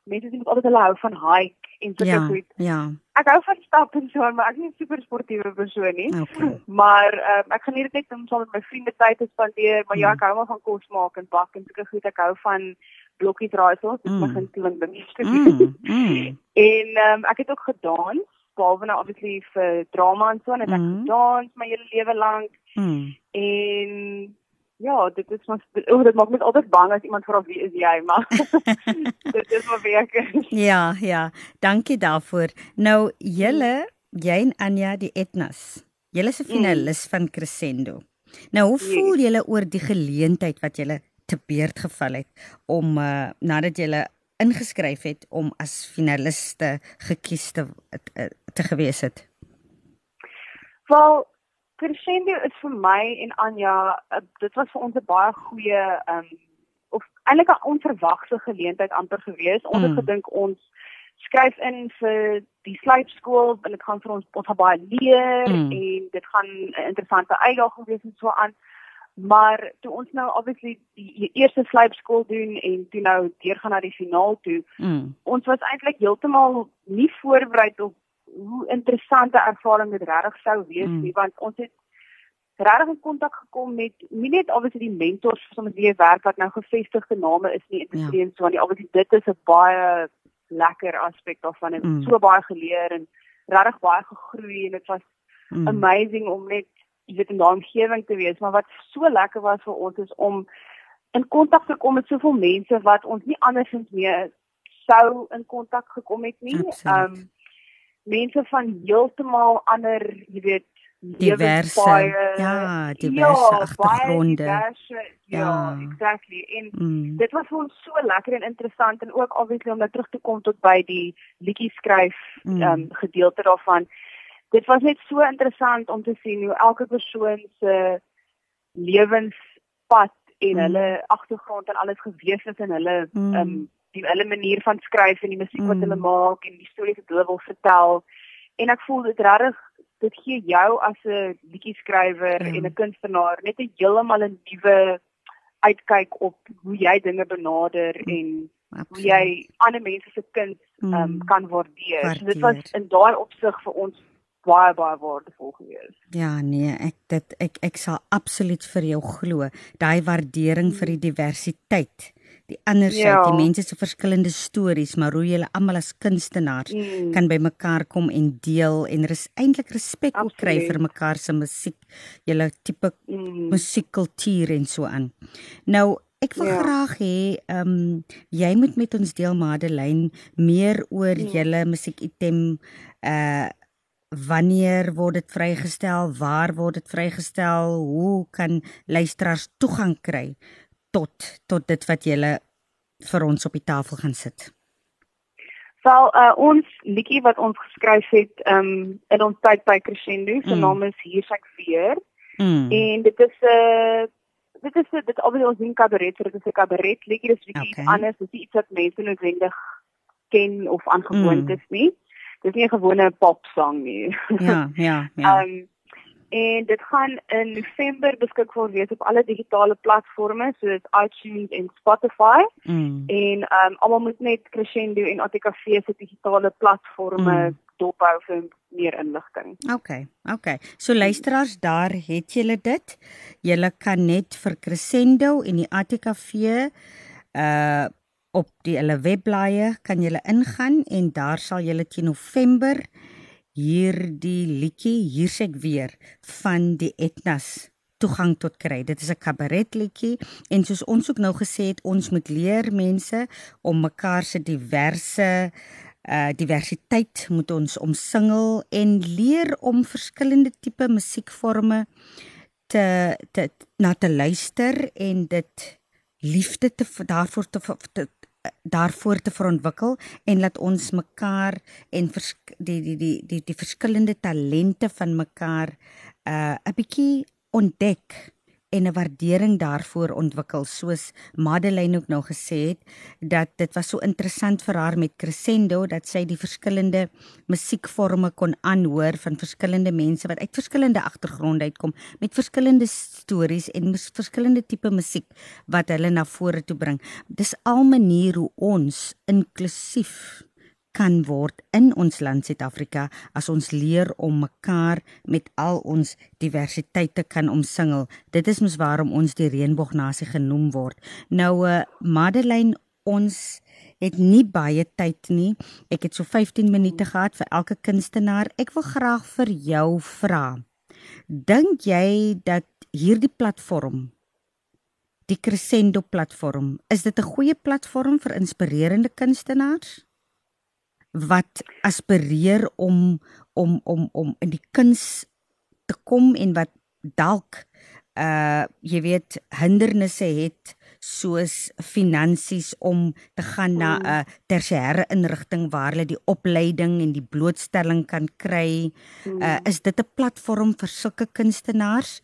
mense wat altyd hulle hou van hike en so ja, goed. Ja. Ek hou van stap en so, maar ek is nie 'n super sportiewe persoon nie. Okay. Maar um, ek geniet dit net om saam met my vriende tyd te spandeer, maar mm. ja, ek hou maar van kos maak en bak en so goed. Ek hou van blokkies raaisels, dit mm. begin klink bemister. Mm. mm. en um, ek het ook gedans behalwe nou obviously vir drama en so en ek mm. gedans my hele lewe lank. Mm. En Ja, dit is maar oh, dit maak my altyd bang as iemand vra wie is jy, maar dit is maar werk. ja, ja. Dankie daarvoor. Nou julle, jy en Anja die Etnas. Julle is 'n finalis mm. van Crescendo. Nou, hoe voel yes. julle oor die geleentheid wat julle te beurt geval het om uh, nadat julle ingeskryf het om as finaliste gekies te te, te gewees het? Wel, Crescendo is vir my en Anja, uh, dit was vir ons 'n baie goeie um of eintlik 'n onverwagte geleentheid amper gewees. Ons het mm. gedink ons skryf in vir die slypskool en dit gaan vir ons ons gaan baie leer mm. en dit gaan 'n interessante uitdaging wees en so aan. Maar toe ons nou obviously die eerste slypskool doen en toe nou deurgaan na die finaal toe, mm. ons was eintlik heeltemal nie voorberei op hoe interessante ervaring dit regtig sou wees mm. nie want ons het regtig in kontak gekom met nie net obviously die mentors van die werk wat nou gevestigde name is nie in die ja. so want die obviously dit is 'n baie lekker aspek daarvan en mm. so baie geleer en regtig baie gegroei en dit was mm. amazing om net jy weet in daai omgewing te wees maar wat so lekker was vir ons is om in kontak te kom met soveel mense wat ons nie andersins meer sou in kontak gekom het nie. Ehm um, mense van heeltemal ander, jy weet, diverse ja, diverse ja, agtergronde. Diverse, ja, ja, exactly. En mm. dit was vir ons so lekker en interessant en ook obviously om nou terug te kom tot by die liedjie skryf mm. um, gedeelte daarvan. Dit was net so interessant om te sien hoe elke persoon se lewenspad en mm. hulle agtergrond en alles gewees het in hulle mm. um, die hulle manier van skryf en die musiek wat mm. hulle maak en die stories wat hulle wil vertel. En ek voel dit regtig dit gee jou as 'n liedjie skrywer mm. en 'n kunstenaar net 'n heeltemal 'n nuwe uitkyk op hoe jy dinge benader mm. en Absoluut. hoe jy ander mense se kuns um, mm. kan waardeer. waardeer. So dit was in daai opsig vir ons baie baie waardevol gewees. Ja, nee, ek dit ek ek sal absoluut vir jou glo. Daai waardering mm. vir die diversiteit die ander sy ja. die mense se verskillende stories maar hoe julle almal as kunstenaars mm. kan by mekaar kom en deel en res eintlik respek kry vir mekaar se musiek julle tipe mm. musiekkultuur en so aan nou ek wil ja. graag hê ehm um, jy moet met ons deel Madeleine meer oor mm. julle musiekitem uh wanneer word dit vrygestel waar word dit vrygestel hoe kan luisteraars toegang kry tot tot dit wat jy vir ons op die tafel gaan sit? Wel, uh, ons liedjie wat ons geskryf het um, in ons tyd by Crescendo, se mm. naam is Hier's ek weer. Mm. En dit is 'n uh, dit is a, dit obviously ons ding kabaret, dit is 'n kabaret liedjie, dit is bietjie okay. anders, dit is iets wat mense noodwendig ken of aangewoond mm. is nie. Dit is nie 'n gewone popsang nie. Ja, ja, ja. um, en dit gaan in November beskikbaar wees op alle digitale platforms soos iTunes en Spotify. Mm. En ehm um, almal moet net Crescendo en ATKV se digitale platforms mm. dophou vir meer inligting. OK. OK. So luisteraars, daar het julle dit. Julle kan net vir Crescendo en die ATKV uh op die hulle webblaaie kan julle ingaan en daar sal julle teen November hierdie liedjie hier sê ek weer van die Etnas toegang tot kry. Dit is 'n kabaret liedjie en soos ons ook nou gesê het, ons moet leer mense om mekaar se diverse uh diversiteit moet ons omsingel en leer om verskillende tipe musiekforme te te na te luister en dit liefde te daarvoor te, te daarvoor te verontwikkel en laat ons mekaar en die die die die die verskillende talente van mekaar uh 'n bietjie ontdek en 'n waardering daarvoor ontwikkel soos Madeleine ook nou gesê het dat dit was so interessant vir haar met crescendo dat sy die verskillende musiekforme kon aanhoor van verskillende mense wat uit verskillende agtergronde uitkom met verskillende stories en verskillende tipe musiek wat hulle na vore toe bring. Dis al maniere hoe ons inklusief kan word in ons land Suid-Afrika as ons leer om mekaar met al ons diversiteite kan omsingel. Dit is mos waarom ons die reënboognasie genoem word. Nou uh, Madeleine, ons het nie baie tyd nie. Ek het so 15 minute gehad vir elke kunstenaar. Ek wil graag vir jou vra. Dink jy dat hierdie platform die Crescendo platform, is dit 'n goeie platform vir inspirerende kunstenaars? Wat aspireer om om om om in die kuns te kom en wat dalk uh jy weet hindernisse het soos finansies om te gaan na mm. 'n tersiêre inrigting waar hulle die opleiding en die blootstelling kan kry. Uh mm. is dit 'n platform vir sulke kunstenaars?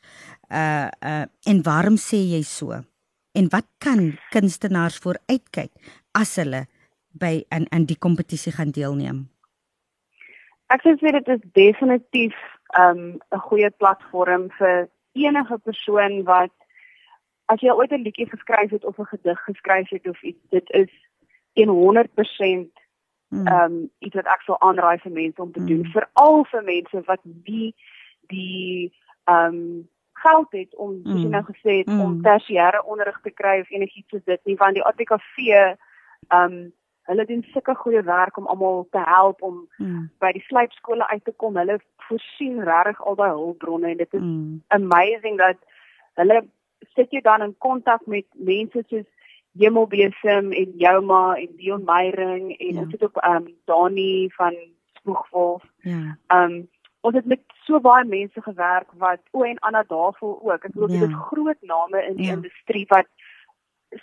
Uh uh en waarom sê jy so? En wat kan kunstenaars vooruitkyk as hulle by in in die kompetisie gaan deelneem? Ek sê dit is definitief um, 'n um, goeie platform vir enige persoon wat as jy ooit 'n liedjie geskryf het of 'n gedig geskryf het of iets, dit is 100% hmm. ehm um, iets wat ek sou aanraai vir mense om te hmm. doen, veral vir mense wat nie die ehm um, geld het om soos jy hmm. nou gesê het mm. om tersiêre onderrig te kry of enigiets soos dit nie want die ATKV ehm um, Hulle doen sulke goeie werk om almal te help om mm. by die slypskole uit te kom. Hulle voorsien regtig al daai hulpbronne en dit is mm. amazing dat hulle sit jou dan in kontak met mense soos Hemelbesem en Jouma en Dion Meyering en ja. ons het ook um, Dani van Spoegwolf. Ja. Um, ons het met so baie mense gewerk wat o en Anna Davel ook. Ek bedoel ja. dit is groot name in die ja. industrie wat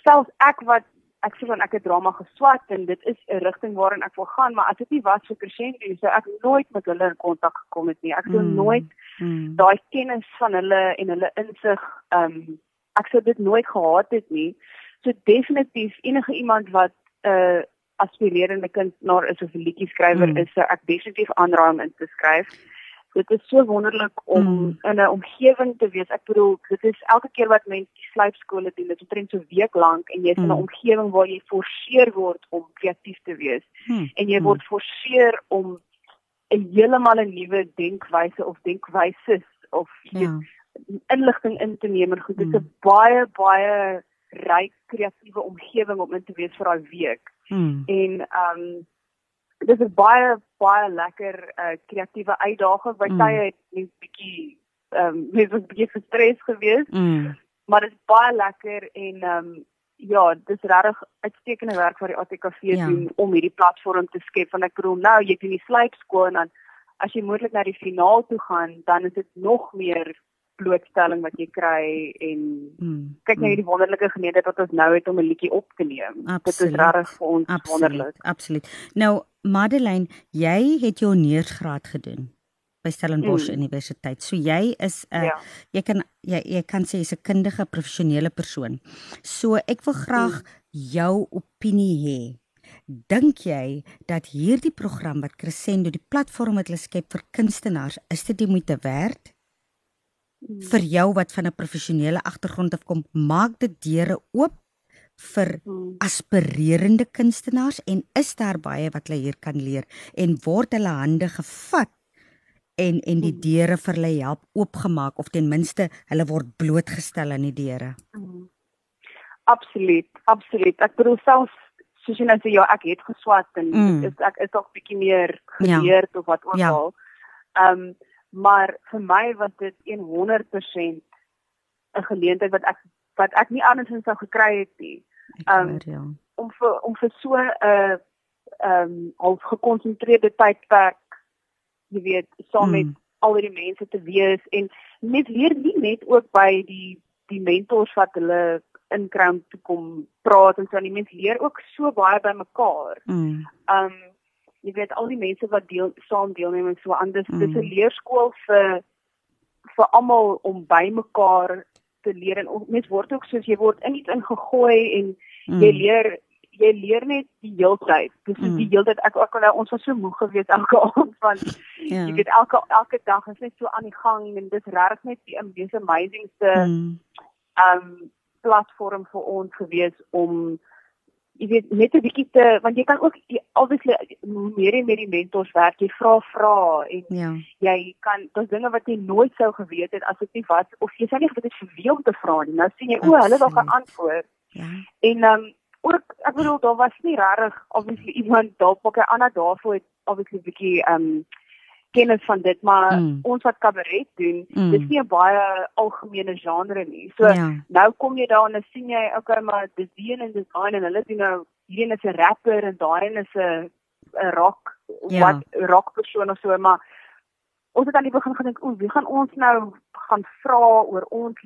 selfs ek wat ek sê van ek het drama geswat en dit is 'n rigting waarin ek wil gaan, maar as dit nie was vir Crescendo, sou ek nooit met hulle in kontak gekom het nie. Ek sou mm. nooit mm. daai kennis van hulle en hulle insig ehm um, ek sou dit nooit gehad het nie. So definitief enige iemand wat 'n uh, aspirerende kunstenaar is of 'n liedjie skrywer mm. is, sou ek definitief aanraai om in te skryf dit is so wonderlik om mm. in 'n omgewing te wees. Ek bedoel, dit is elke keer wat mense slypskole doen, dit omtrent so 'n week lank en jy's mm. in 'n omgewing waar jy geforseer word om kreatief te wees mm. en jy mm. word geforseer om 'n heeltemal 'n nuwe denkwyse of denkwyses of ja. inligting in te neem. Goed, dit is 'n mm. baie baie ryk kreatiewe omgewing om in te wees vir daai week. Mm. En ehm um, dit is baie baie lekker uh, kreatiewe uitdaging by mm. tye het net 'n bietjie ehm um, net 'n bietjie gestres gewees. Mm. Maar dit is baie lekker en ehm um, ja, dit is regtig uitstekende werk wat die ATKV ja. doen om hierdie platform te skep van ek bedoel nou jy doen die slypskool en dan as jy moontlik na die finaal toe gaan, dan is dit nog meer blootstelling wat jy kry en hmm, kyk net hmm. hierdie wonderlike geleentheid wat ons nou het om 'n liedjie op te neem. Absoluut. Dit is regtig vir ons absoluut, wonderlik. Absoluut. Nou Madeleine, jy het jou neersgraad gedoen by Stellenbosch mm. Universiteit. So jy is 'n uh, ja. jy kan jy jy kan sê jy's 'n kundige professionele persoon. So ek wil graag mm. jou opinie hê. Dink jy dat hierdie program wat Crescendo die platform wat hulle skep vir kunstenaars, is dit die moeite werd? Mm. vir jou wat van 'n professionele agtergrond af kom, maak dit deure oop vir mm. aspirerende kunstenaars en is daar baie wat hulle hier kan leer en word hulle hande gevat en en die mm. deure vir hulle help oopgemaak of ten minste hulle word blootgestel aan die deure. Absoluut, absoluut. Ek bedoel self soos jy nou sê ja, ek het geswat en mm. is, ek is dalk bietjie meer geleerd ja. of wat ook ja. al. Ehm um, maar vir my was dit 100% 'n geleentheid wat ek wat ek nie andersins sou gekry het nie. Um, ja. om vir om vir so 'n uh, ehm um, al gekonsentreerde tydperk jy weet saam met mm. al die mense te wees en net leer nie net ook by die die mentors wat hulle inkry om te kom praat en so en die mense leer ook so baie by mekaar. Mm. Um jy weet al die mense wat deel saam deelneem en so anders. Mm. Dis 'n leerskool vir vir almal om by mekaar te leer en mens word ook soos jy word in iets ingegooi en mm. jy leer jy leer net die heeltyd. Dis mm. die heeltyd ek ook nou ons was so moeg geweest elke aand van ja. jy weet elke elke dag is net so aan die gang en dis regtig net die amazing amazingste mm. um platform vir ons gewees om jy weet net 'n bietjie te want jy kan ook obviously meer en meer die mentors werk. Jy vra vra en ja. jy kan daar's dinge wat jy nooit sou geweet het as dit nie was of jy sou nie geweet het vir wie om te vra nie. Nou sien jy o hulle het al geantwoord ja. En um ook ek bedoel daar was nie regtig obviously iemand dalk ook 'n ander daarvoor het obviously bietjie um kennis van dit maar mm. ons wat kabaret doen mm. dis nie 'n baie algemene genre nie so ja. nou kom jy daar en dan sien jy okay maar dis die en dis daai en hulle doen nou hierdie is 'n rapper en daai is 'n 'n rock ja. wat rock persoon of so maar ons het aan die begin gedink o wie gaan ons nou gaan vra oor ons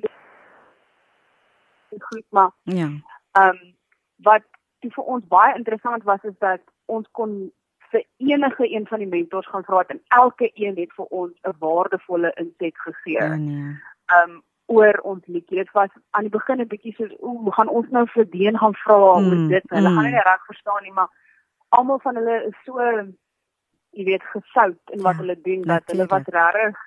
goed maar ja ehm um, wat vir ons baie interessant was is dat ons kon vir enige een van die mentors gaan vra en elke een het vir ons 'n waardevolle inset gegee. Ja, nee. Um oor ons liedjie. Dit was aan die begin 'n bietjie soos o, gaan ons nou vir Deen gaan vra mm, oor dit. Hulle mm. gaan nie reg verstaan nie, maar almal van hulle is so jy weet gesout in wat ja, hulle doen dat hulle was regtig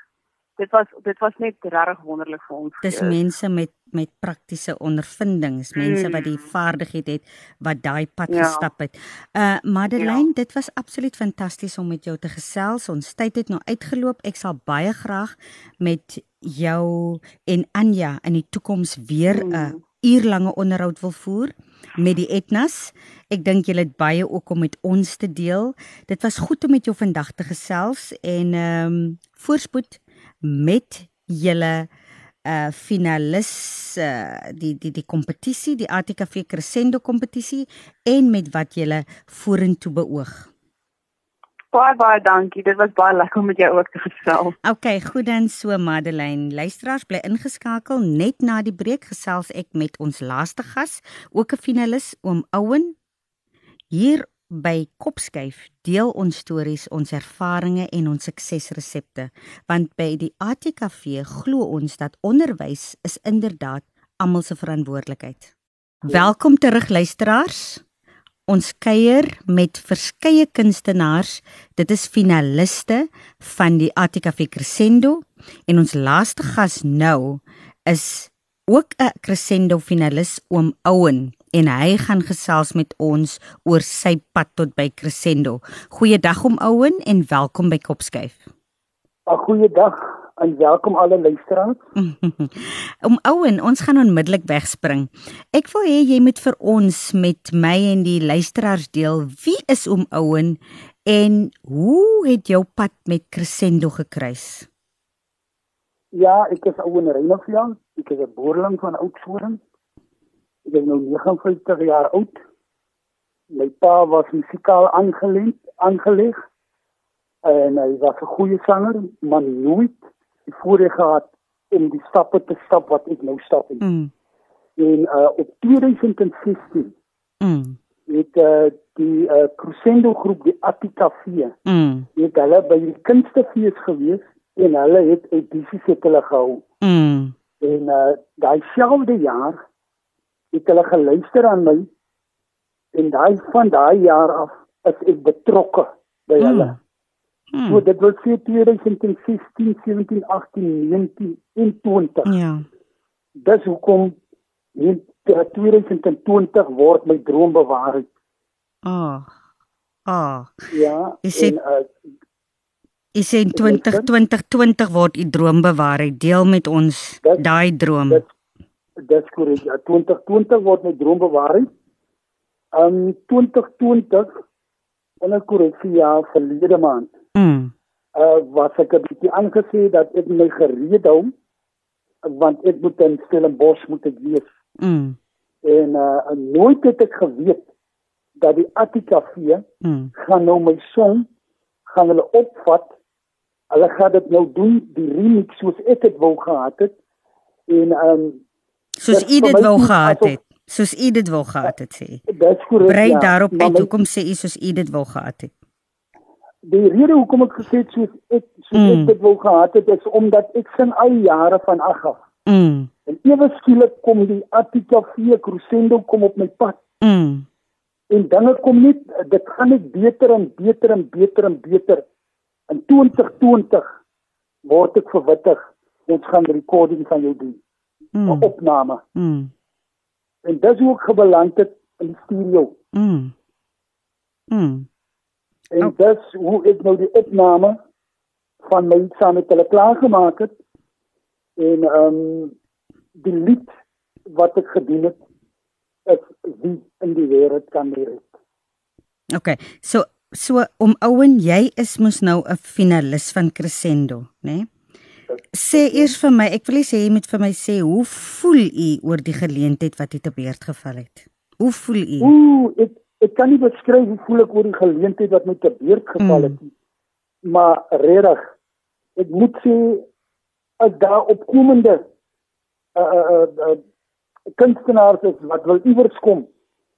dit was dit was net regtig wonderlik vir ons. Dis mense met met praktiese ondervindings, mense mm. wat die mm. vaardigheid het wat daai pad ja. gestap het. Uh Madeleine, ja. dit was absoluut fantasties om met jou te gesels. Ons tyd het nou uitgeloop. Ek sal baie graag met jou en Anja in die toekoms weer 'n mm. uh, uurlange onderhoud wil voer met die Etnas. Ek dink julle het baie ook om met ons te deel. Dit was goed om met jou vandag te gesels en ehm um, voorspoed met julle uh finalis uh die die die kompetisie, die ATKV Crescendo kompetisie en met wat julle vorentoe beoog. Baie baie dankie. Dit was baie lekker om met jou ook te gesels. Okay, goed dan so Madeleine. Luisteraars bly ingeskakel net na die breek gesels ek met ons laaste gas, ook 'n finalis, oom Ouen. Hier by Kopskyf deel ons stories, ons ervarings en ons suksesresepte, want by die ATKV glo ons dat onderwys is inderdaad almal se verantwoordelikheid. Welkom terug luisteraars. Ons kuier met verskeie kunstenaars. Dit is finaliste van die ATKV Crescendo en ons laaste gas nou is ook 'n Crescendo finalis oom Ouen en hy gaan gesels met ons oor sy pad tot by Crescendo. Goeiedag om Ouen en welkom by Kopskyf. 'n Goeiedag en welkom alle luisteraars. om Ouen, ons gaan onmiddellik wegspring. Ek wil hê jy moet vir ons met my en die luisteraars deel wie is om Ouen en hoe het jou pad met Crescendo gekruis? Ja, ek is Ouen Reinofjan. Ek is 'n boerling van Oudtshoorn. Ek is nou 59 jaar oud. My pa was musikaal aangeleg, aangeleg. En hy was 'n goeie sanger, maar nooit die voorreg gehad om die stappe te stap wat ek nou stap. Mm. En uh op 2016 mm. het uh die uh Crescendo groep die Attica V. Mm. Het hulle by die kunstefees gewees en hulle het edisies het hulle gehou. Mm. En uh daai selfde jaar het hulle geluister aan my en daai van daai jaar af is ek betrokke by hmm. hulle. Hmm. So dit was 2016, 17, 18, 19 en 20. Ja. Dis hoekom in 2020 word my droom bewaar. Ah. Oh. Ah. Oh. Ja. Is dit uh, Is in 2020 word u droom bewaar. Deel met ons daai droom. Dit Dis korrek. Ja, 2020 word my droom bewaar. Um 2020 en ek korreksie ja verlede maand. Mm. Uh was ek 'n bietjie aangesê dat ek my gereed hou want ek moet in Stellenbosch moet ek wees. Mm. En uh nooit het ek geweet dat die Attica V mm. gaan nou my song gaan hulle opvat. Hulle gaan dit nou doen die remix soos ek dit wou gehad het. En um soos u dit wou gehad het. soos u dit wil gehad het sê. Dis korrek. Brei ja, daarop uit hoekom sê u soos u dit wil gehad het. Die rede hoekom ek gesê het soos ek soos mm. ek dit wil gehad het is omdat ek sing al jare van ag af. Mm. En ewe skielik kom die V Crescendo kom op my pad. Mm. En dinge kom net dit gaan net beter en beter en beter en beter. In 2020 word ek verwittig ons gaan recording van jou doen. 'n mm. Opname. Mm. En dis hoe ek gebeland het in studio. Mm. Mm. En oh. dis hoe ek nou die opname van my saam met hulle klaar gemaak het. En ehm um, die lied wat ek gedoen het is wie in die wêreld kan leer. OK. So so om Owen, jy is mos nou 'n finalis van Crescendo, né? Nee? Sê eers vir my, ek wil sê jy moet vir my sê hoe voel u oor die geleentheid wat het op beurt geval het? Hoe voel u? Ooh, ek ek kan nie beskryf hoe voel ek oor die geleentheid wat met op beurt geval het nie. Mm. Maar regtig, ek moet sê as daar opkomende uh uh, uh kunstenaars is wat wil iewers kom,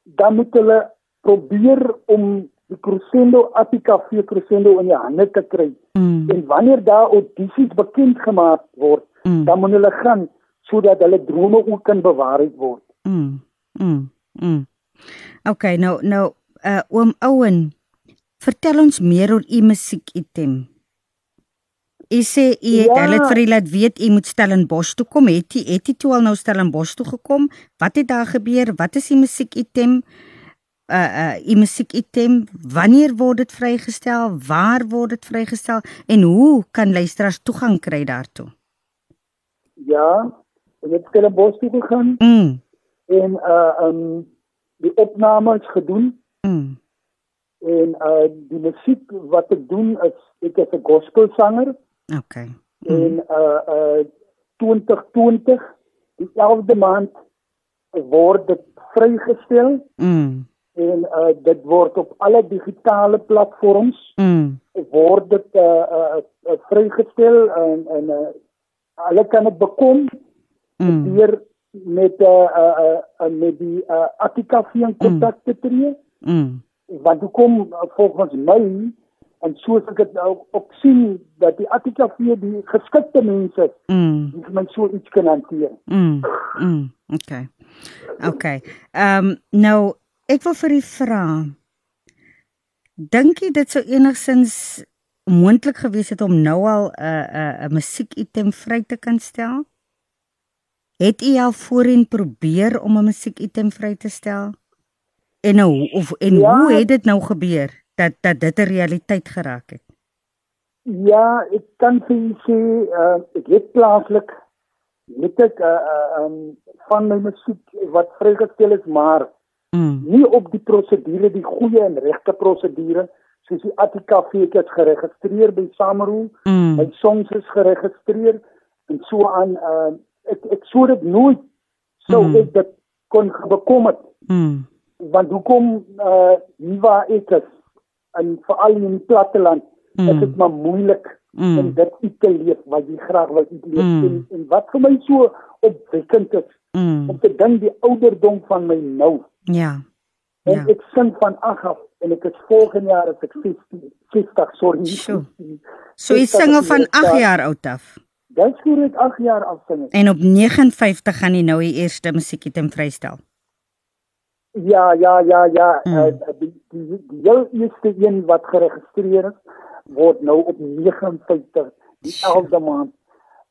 dan moet hulle probeer om die Crescendo Attica V Crescendo in die hande te kry. Mm. En wanneer daar audisies bekend gemaak word, mm. dan moet hulle gaan sodat hulle drome ook kan bewaarheid word. Mm. Mm. Mm. Okay, nou nou uh oom Owen, vertel ons meer oor u musiek item. U sê u het ja. hulle vir u laat weet u moet Stellenbosch toe kom. Het u het u toe al nou Stellenbosch toe gekom? Wat het daar gebeur? Wat is die musiek item? Uh uh u musiek item wanneer word dit vrygestel? Waar word dit vrygestel? En hoe kan luisteraars toegang kry daartoe? Ja ek het skele bos toe gegaan mm. en uh um die opname is gedoen. Mm. en uh die musiek wat ek doen is ek is 'n gospelsanger okay mm. en uh uh 2020 die 11de maand word dit vrygestel. Mm en uh, dit word op alle digitale platforms mm. word dit uh, uh, uh, vrygestel en en uh, hulle kan dit bekom mm. deur met uh, uh, uh, met die uh, Attica Fien kontak te tree. Mm. Want hoe kom uh, volgens my en soos ek dit nou op sien dat die Attica Fien die geskikte mense mm. die men so iets kan hanteer. Mm. Mm. Okay. Okay. Ehm um, nou Ek wil vir u vra. Dink jy dit sou enigsins moontlik gewees het om nou al 'n 'n 'n musiekitem vry te kan stel? Het u al voorheen probeer om 'n musiekitem vry te stel? En nou of en ja, hoe het dit nou gebeur dat dat dit 'n realiteit geraak het? Ja, ek kan vir u sê uh, ek het plaaslik met ek uh, uh, um, van my musiek wat vrygestel is, maar Mm. Nie op die prosedure, die goeie en regte prosedure soos die Attica feek het geregistreer by Sameroe. Mm. My songs is geregistreer en so aan uh, ek ek sou dit nooit sou mm. ek dit kon bekom het. Mm. Want hoekom uh hier waar ek is en veral in die platteland mm. is dit maar moeilik mm. om dit te leef wat jy graag wil leef mm. en, en wat vir my so opwekkend is mm. om te dink die ouderdom van my nou Ja. En ja. ek sing van ag af en ek is volgende jaar as ek 50, 50 sorry. So, so jy sing al van 8 jaar oud af. Dis hoe ek 8 jaar af sing. En op 59 gaan jy nou die eerste musiekitem vrystel. Ja, ja, ja, ja, mm. uh, die die die heel eerste een wat geregistreer is word nou op 59 die 11de maand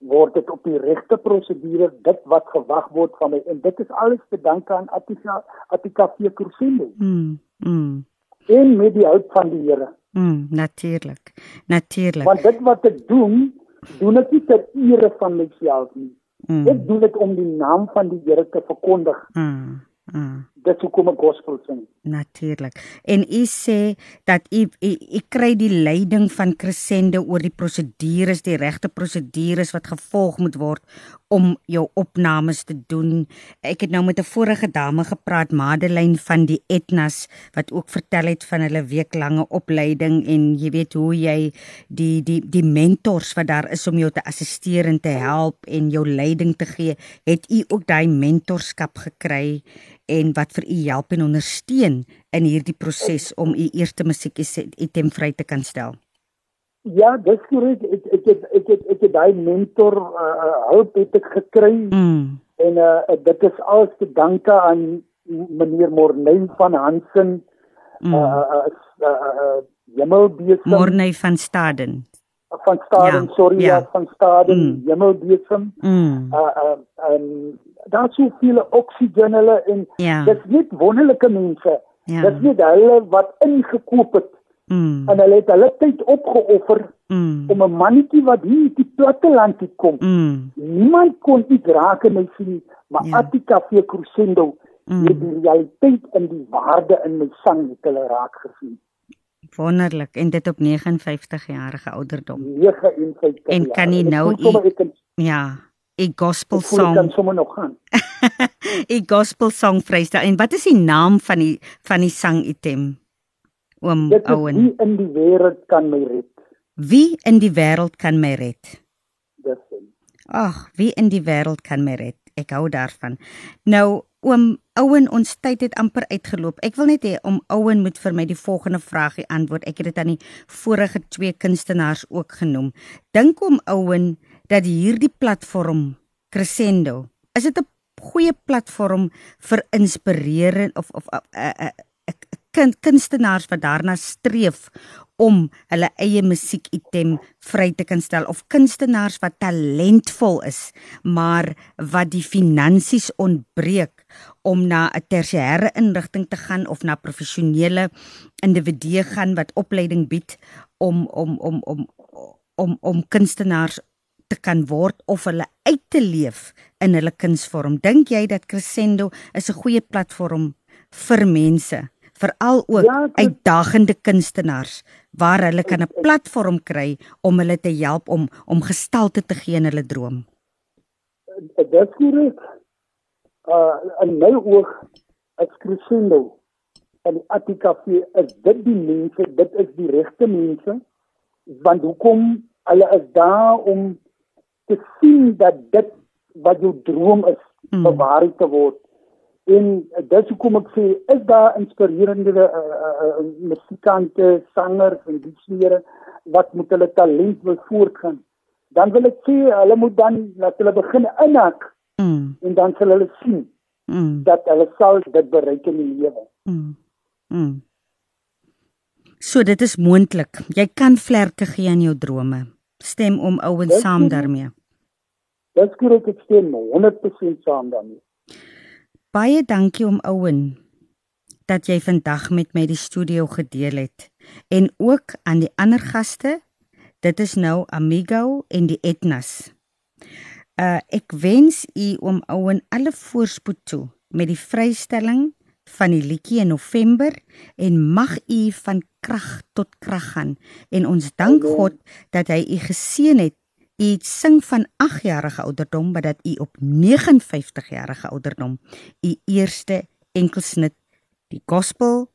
word dit op die regte prosedure dit wat gewag word van my en dit is alles te danke aan Attica vir Kursende. Mm. Mm. En met die hulp van die Here. Mm, natuurlik. Natuurlik. Want dit wat ek doen, doen ek nie ter ere van myself nie. Mm. Ek doen dit om die naam van die Here te verkondig. Mm. Mm. Dit hoekom ek gospel sing. Natuurlik. En u sê dat u u kry die leiding van Crescendo oor die prosedures, die regte prosedures wat gevolg moet word om jou opnames te doen. Ek het nou met 'n vorige dame gepraat, Madeleine van die Etnas, wat ook vertel het van hulle weeklange opleiding en jy weet hoe jy die die die mentors wat daar is om jou te assisteer en te help en jou leiding te gee, het u ook daai mentorskap gekry en wat vir u help en ondersteun in hierdie proses om u eerste musiek item vry te kan stel? Ja, dis korrek. Ek ek het ek het ek het daai mentor uh, hulp het ek gekry. Mm. En uh, dit is alles te danke aan meneer Morney van Hansen. Mm. Uh, uh, uh, uh, Jemelbesem. Morney van Staden van Staden, ja, sorry, ja. Ja, van Staden, mm. Hemelbesem. Mm. Uh uh um daar's so veel oksigeen hulle en ja. dis net wonderlike mense. Ja. Dis nie hulle wat ingekoop het. Mm. En hulle het hulle tyd opgeoffer mm. om 'n mannetjie wat hier in die platteland te kom. Mm. Niemand kon dit raak en sien, maar ja. Attika vir Crescendo mm. het die realiteit en die waarde in my sang het hulle raak gesien. Wonderlik en dit op 59 jarige ouderdom. 59. En kan jy nou u, Ja, 'n gospel song. Kan sommer nog gaan. 'n Gospel song vrystel. En wat is die naam van die van die sang item? Oom Owen. Wie in die wêreld kan my red? Wie in die wêreld kan my red? Dis. Ag, wie in die wêreld kan my red? Ek hou daarvan. Nou Oom Owen, ons tyd het amper uitgeloop. Ek wil net hê om Owen moet vir my die volgende vraagie antwoord. Ek het dit aan die vorige twee kunstenaars ook genoem. Dink om Owen dat hierdie platform Crescendo, is dit 'n goeie platform vir inspirerend of of 'n uh, uh, uh, kunstenaars wat daarna streef om hulle eie musiekitem vry te kan stel of kunstenaars wat talentvol is maar wat die finansies ontbreek om na 'n tersiêre inrigting te gaan of na professionele individue gaan wat opleiding bied om om om om om om kunstenaars te kan word of hulle uit te leef in hulle kunsvorm. Dink jy dat Crescendo is 'n goeie platform vir mense, veral ook ja, uitdagende kunstenaars waar hulle kan 'n platform kry om hulle te help om om gestalte te gee in hulle droom. Dit is korrek. Uh in my oog as Crescendo en Attica is dit die mense, dit is die regte mense want hoekom hulle is daar om te sien dat dit wat jou droom is, mm. bewaar te word. En dis hoekom ek sê is daar inspirerende uh, uh, uh, musikante, sangers en diksere wat met hulle talent wil voortgaan. Dan wil ek sê hulle moet dan laat hulle begin inhak. Mm. En dan sal hulle sien mm. dat hulle sal dit bereik in die lewe. Mm. Mm. So dit is moontlik. Jy kan vlerke gee aan jou drome. Stem om ouens saam daarmee. Dis korrek ek stem 100% saam daarmee. Baie dankie om Owen dat jy vandag met my die studio gedeel het en ook aan die ander gaste. Dit is nou Amigo en die Etnas. Uh ek wens u om Owen alle voorspoed toe met die vrystelling van die liedjie in November en mag u van krag tot krag gaan en ons dank God dat hy u geseën het U sing van 8 jarige ouderdom, maar dat u op 59 jarige ouderdom u eerste enkelsnit die gospel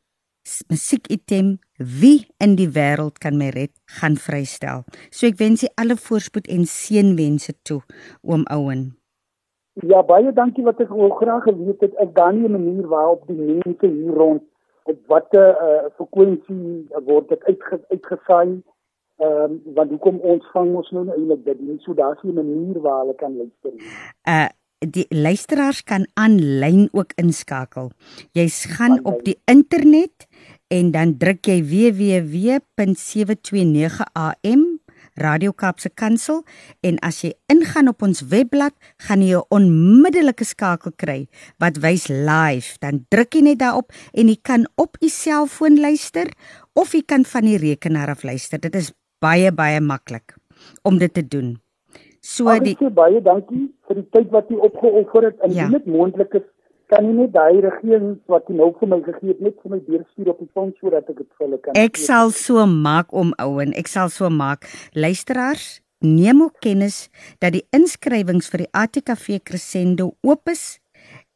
musiekitem wie in die wêreld kan my red gaan vrystel. So ek wens u alle voorspoed en seënwense toe, oom Owen. Ja, baie dankie wat ek wil graag geweet het ek dan nie 'n manier waarop die mense hier rond op watter uh, frekwensie word dit uitge, uitgesaai Ehm um, want hoekom ons vang ons nou eintlik dit nie so daar's 'n manier waar hulle kan luister nie. Uh die luisteraars kan aanlyn ook inskakel. Jy gaan op die internet en dan druk jy www.729am Radio Kaapse Kansel en as jy ingaan op ons webblad gaan jy 'n onmiddellike skakel kry wat wys live dan druk jy net daarop en jy kan op u selfoon luister of jy kan van die rekenaar af luister dit is baie baie maklik om dit te doen. So Ag, die baie dankie vir die tyd wat jy opgeoffer het en ja. dit moontlik is kan jy net daai regering wat jy nou vir my gegee het net vir my deurstuur op die foon sodat ek dit vir hulle kan Ek geef. sal so maak om ouen. Ek sal so maak. Luisteraars, neem ook kennis dat die inskrywings vir die ATKV Crescendo oop is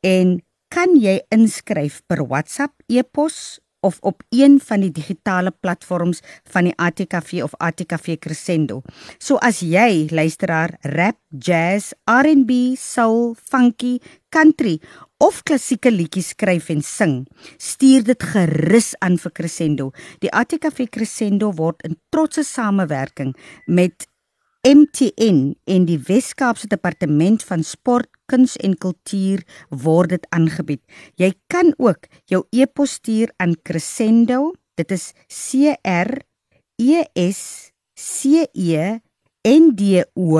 en kan jy inskryf per WhatsApp, e-pos of op een van die digitale platforms van die ATKV of ATKV Crescendo. So as jy luisteraar rap, jazz, R&B, soul, funky, country of klassieke liedjies skryf en sing, stuur dit gerus aan vir Crescendo. Die ATKV Crescendo word in trotse samewerking met MTN en die Wes-Kaapse Departement van Sport, Kuns en Kultuur word dit aangebied. Jy kan ook jou e-pos stuur aan Crescendo. Dit is C R E S C E N D O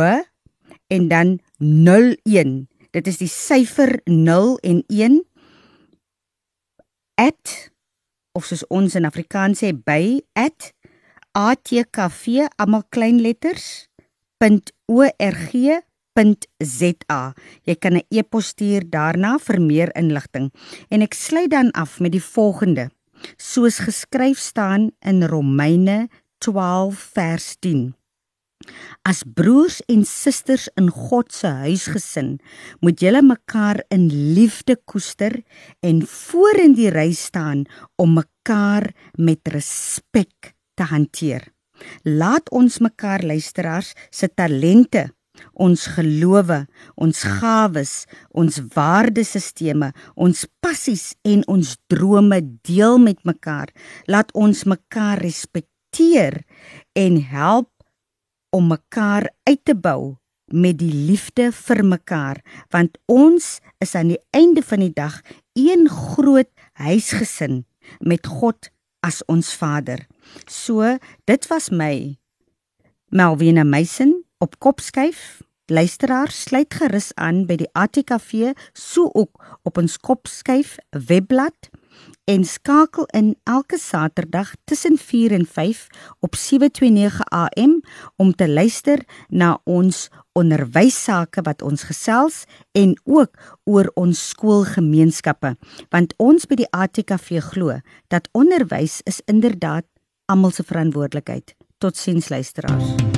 en dan 01. Dit is die syfer 0 en 1 at of soos ons in Afrikaans sê by at atkv almal klein letters www.org.za. Jy kan 'n e-pos stuur daarna vir meer inligting. En ek sluit dan af met die volgende. Soos geskryf staan in Romeine 12 vers 10. As broers en susters in God se huisgesin, moet julle mekaar in liefde koester en voor in die ry staan om mekaar met respek te hanteer. Laat ons mekaar luisteraars se talente, ons gelowe, ons gawes, ons waardesisteme, ons passies en ons drome deel met mekaar. Laat ons mekaar respekteer en help om mekaar uit te bou met die liefde vir mekaar want ons is aan die einde van die dag een groot huisgesin met God as ons Vader. So, dit was my Melvina Meisen op Kopskyf. Luisteraars, sluit gerus aan by die ATKV, so ook op ons Kopskyf webblad en skakel in elke Saterdag tussen 4 en 5 op 729 AM om te luister na ons onderwyssake wat ons gesels en ook oor ons skoolgemeenskappe want ons by die ATKV glo dat onderwys is inderdaad almal se verantwoordelikheid. Totsiens luisteraars.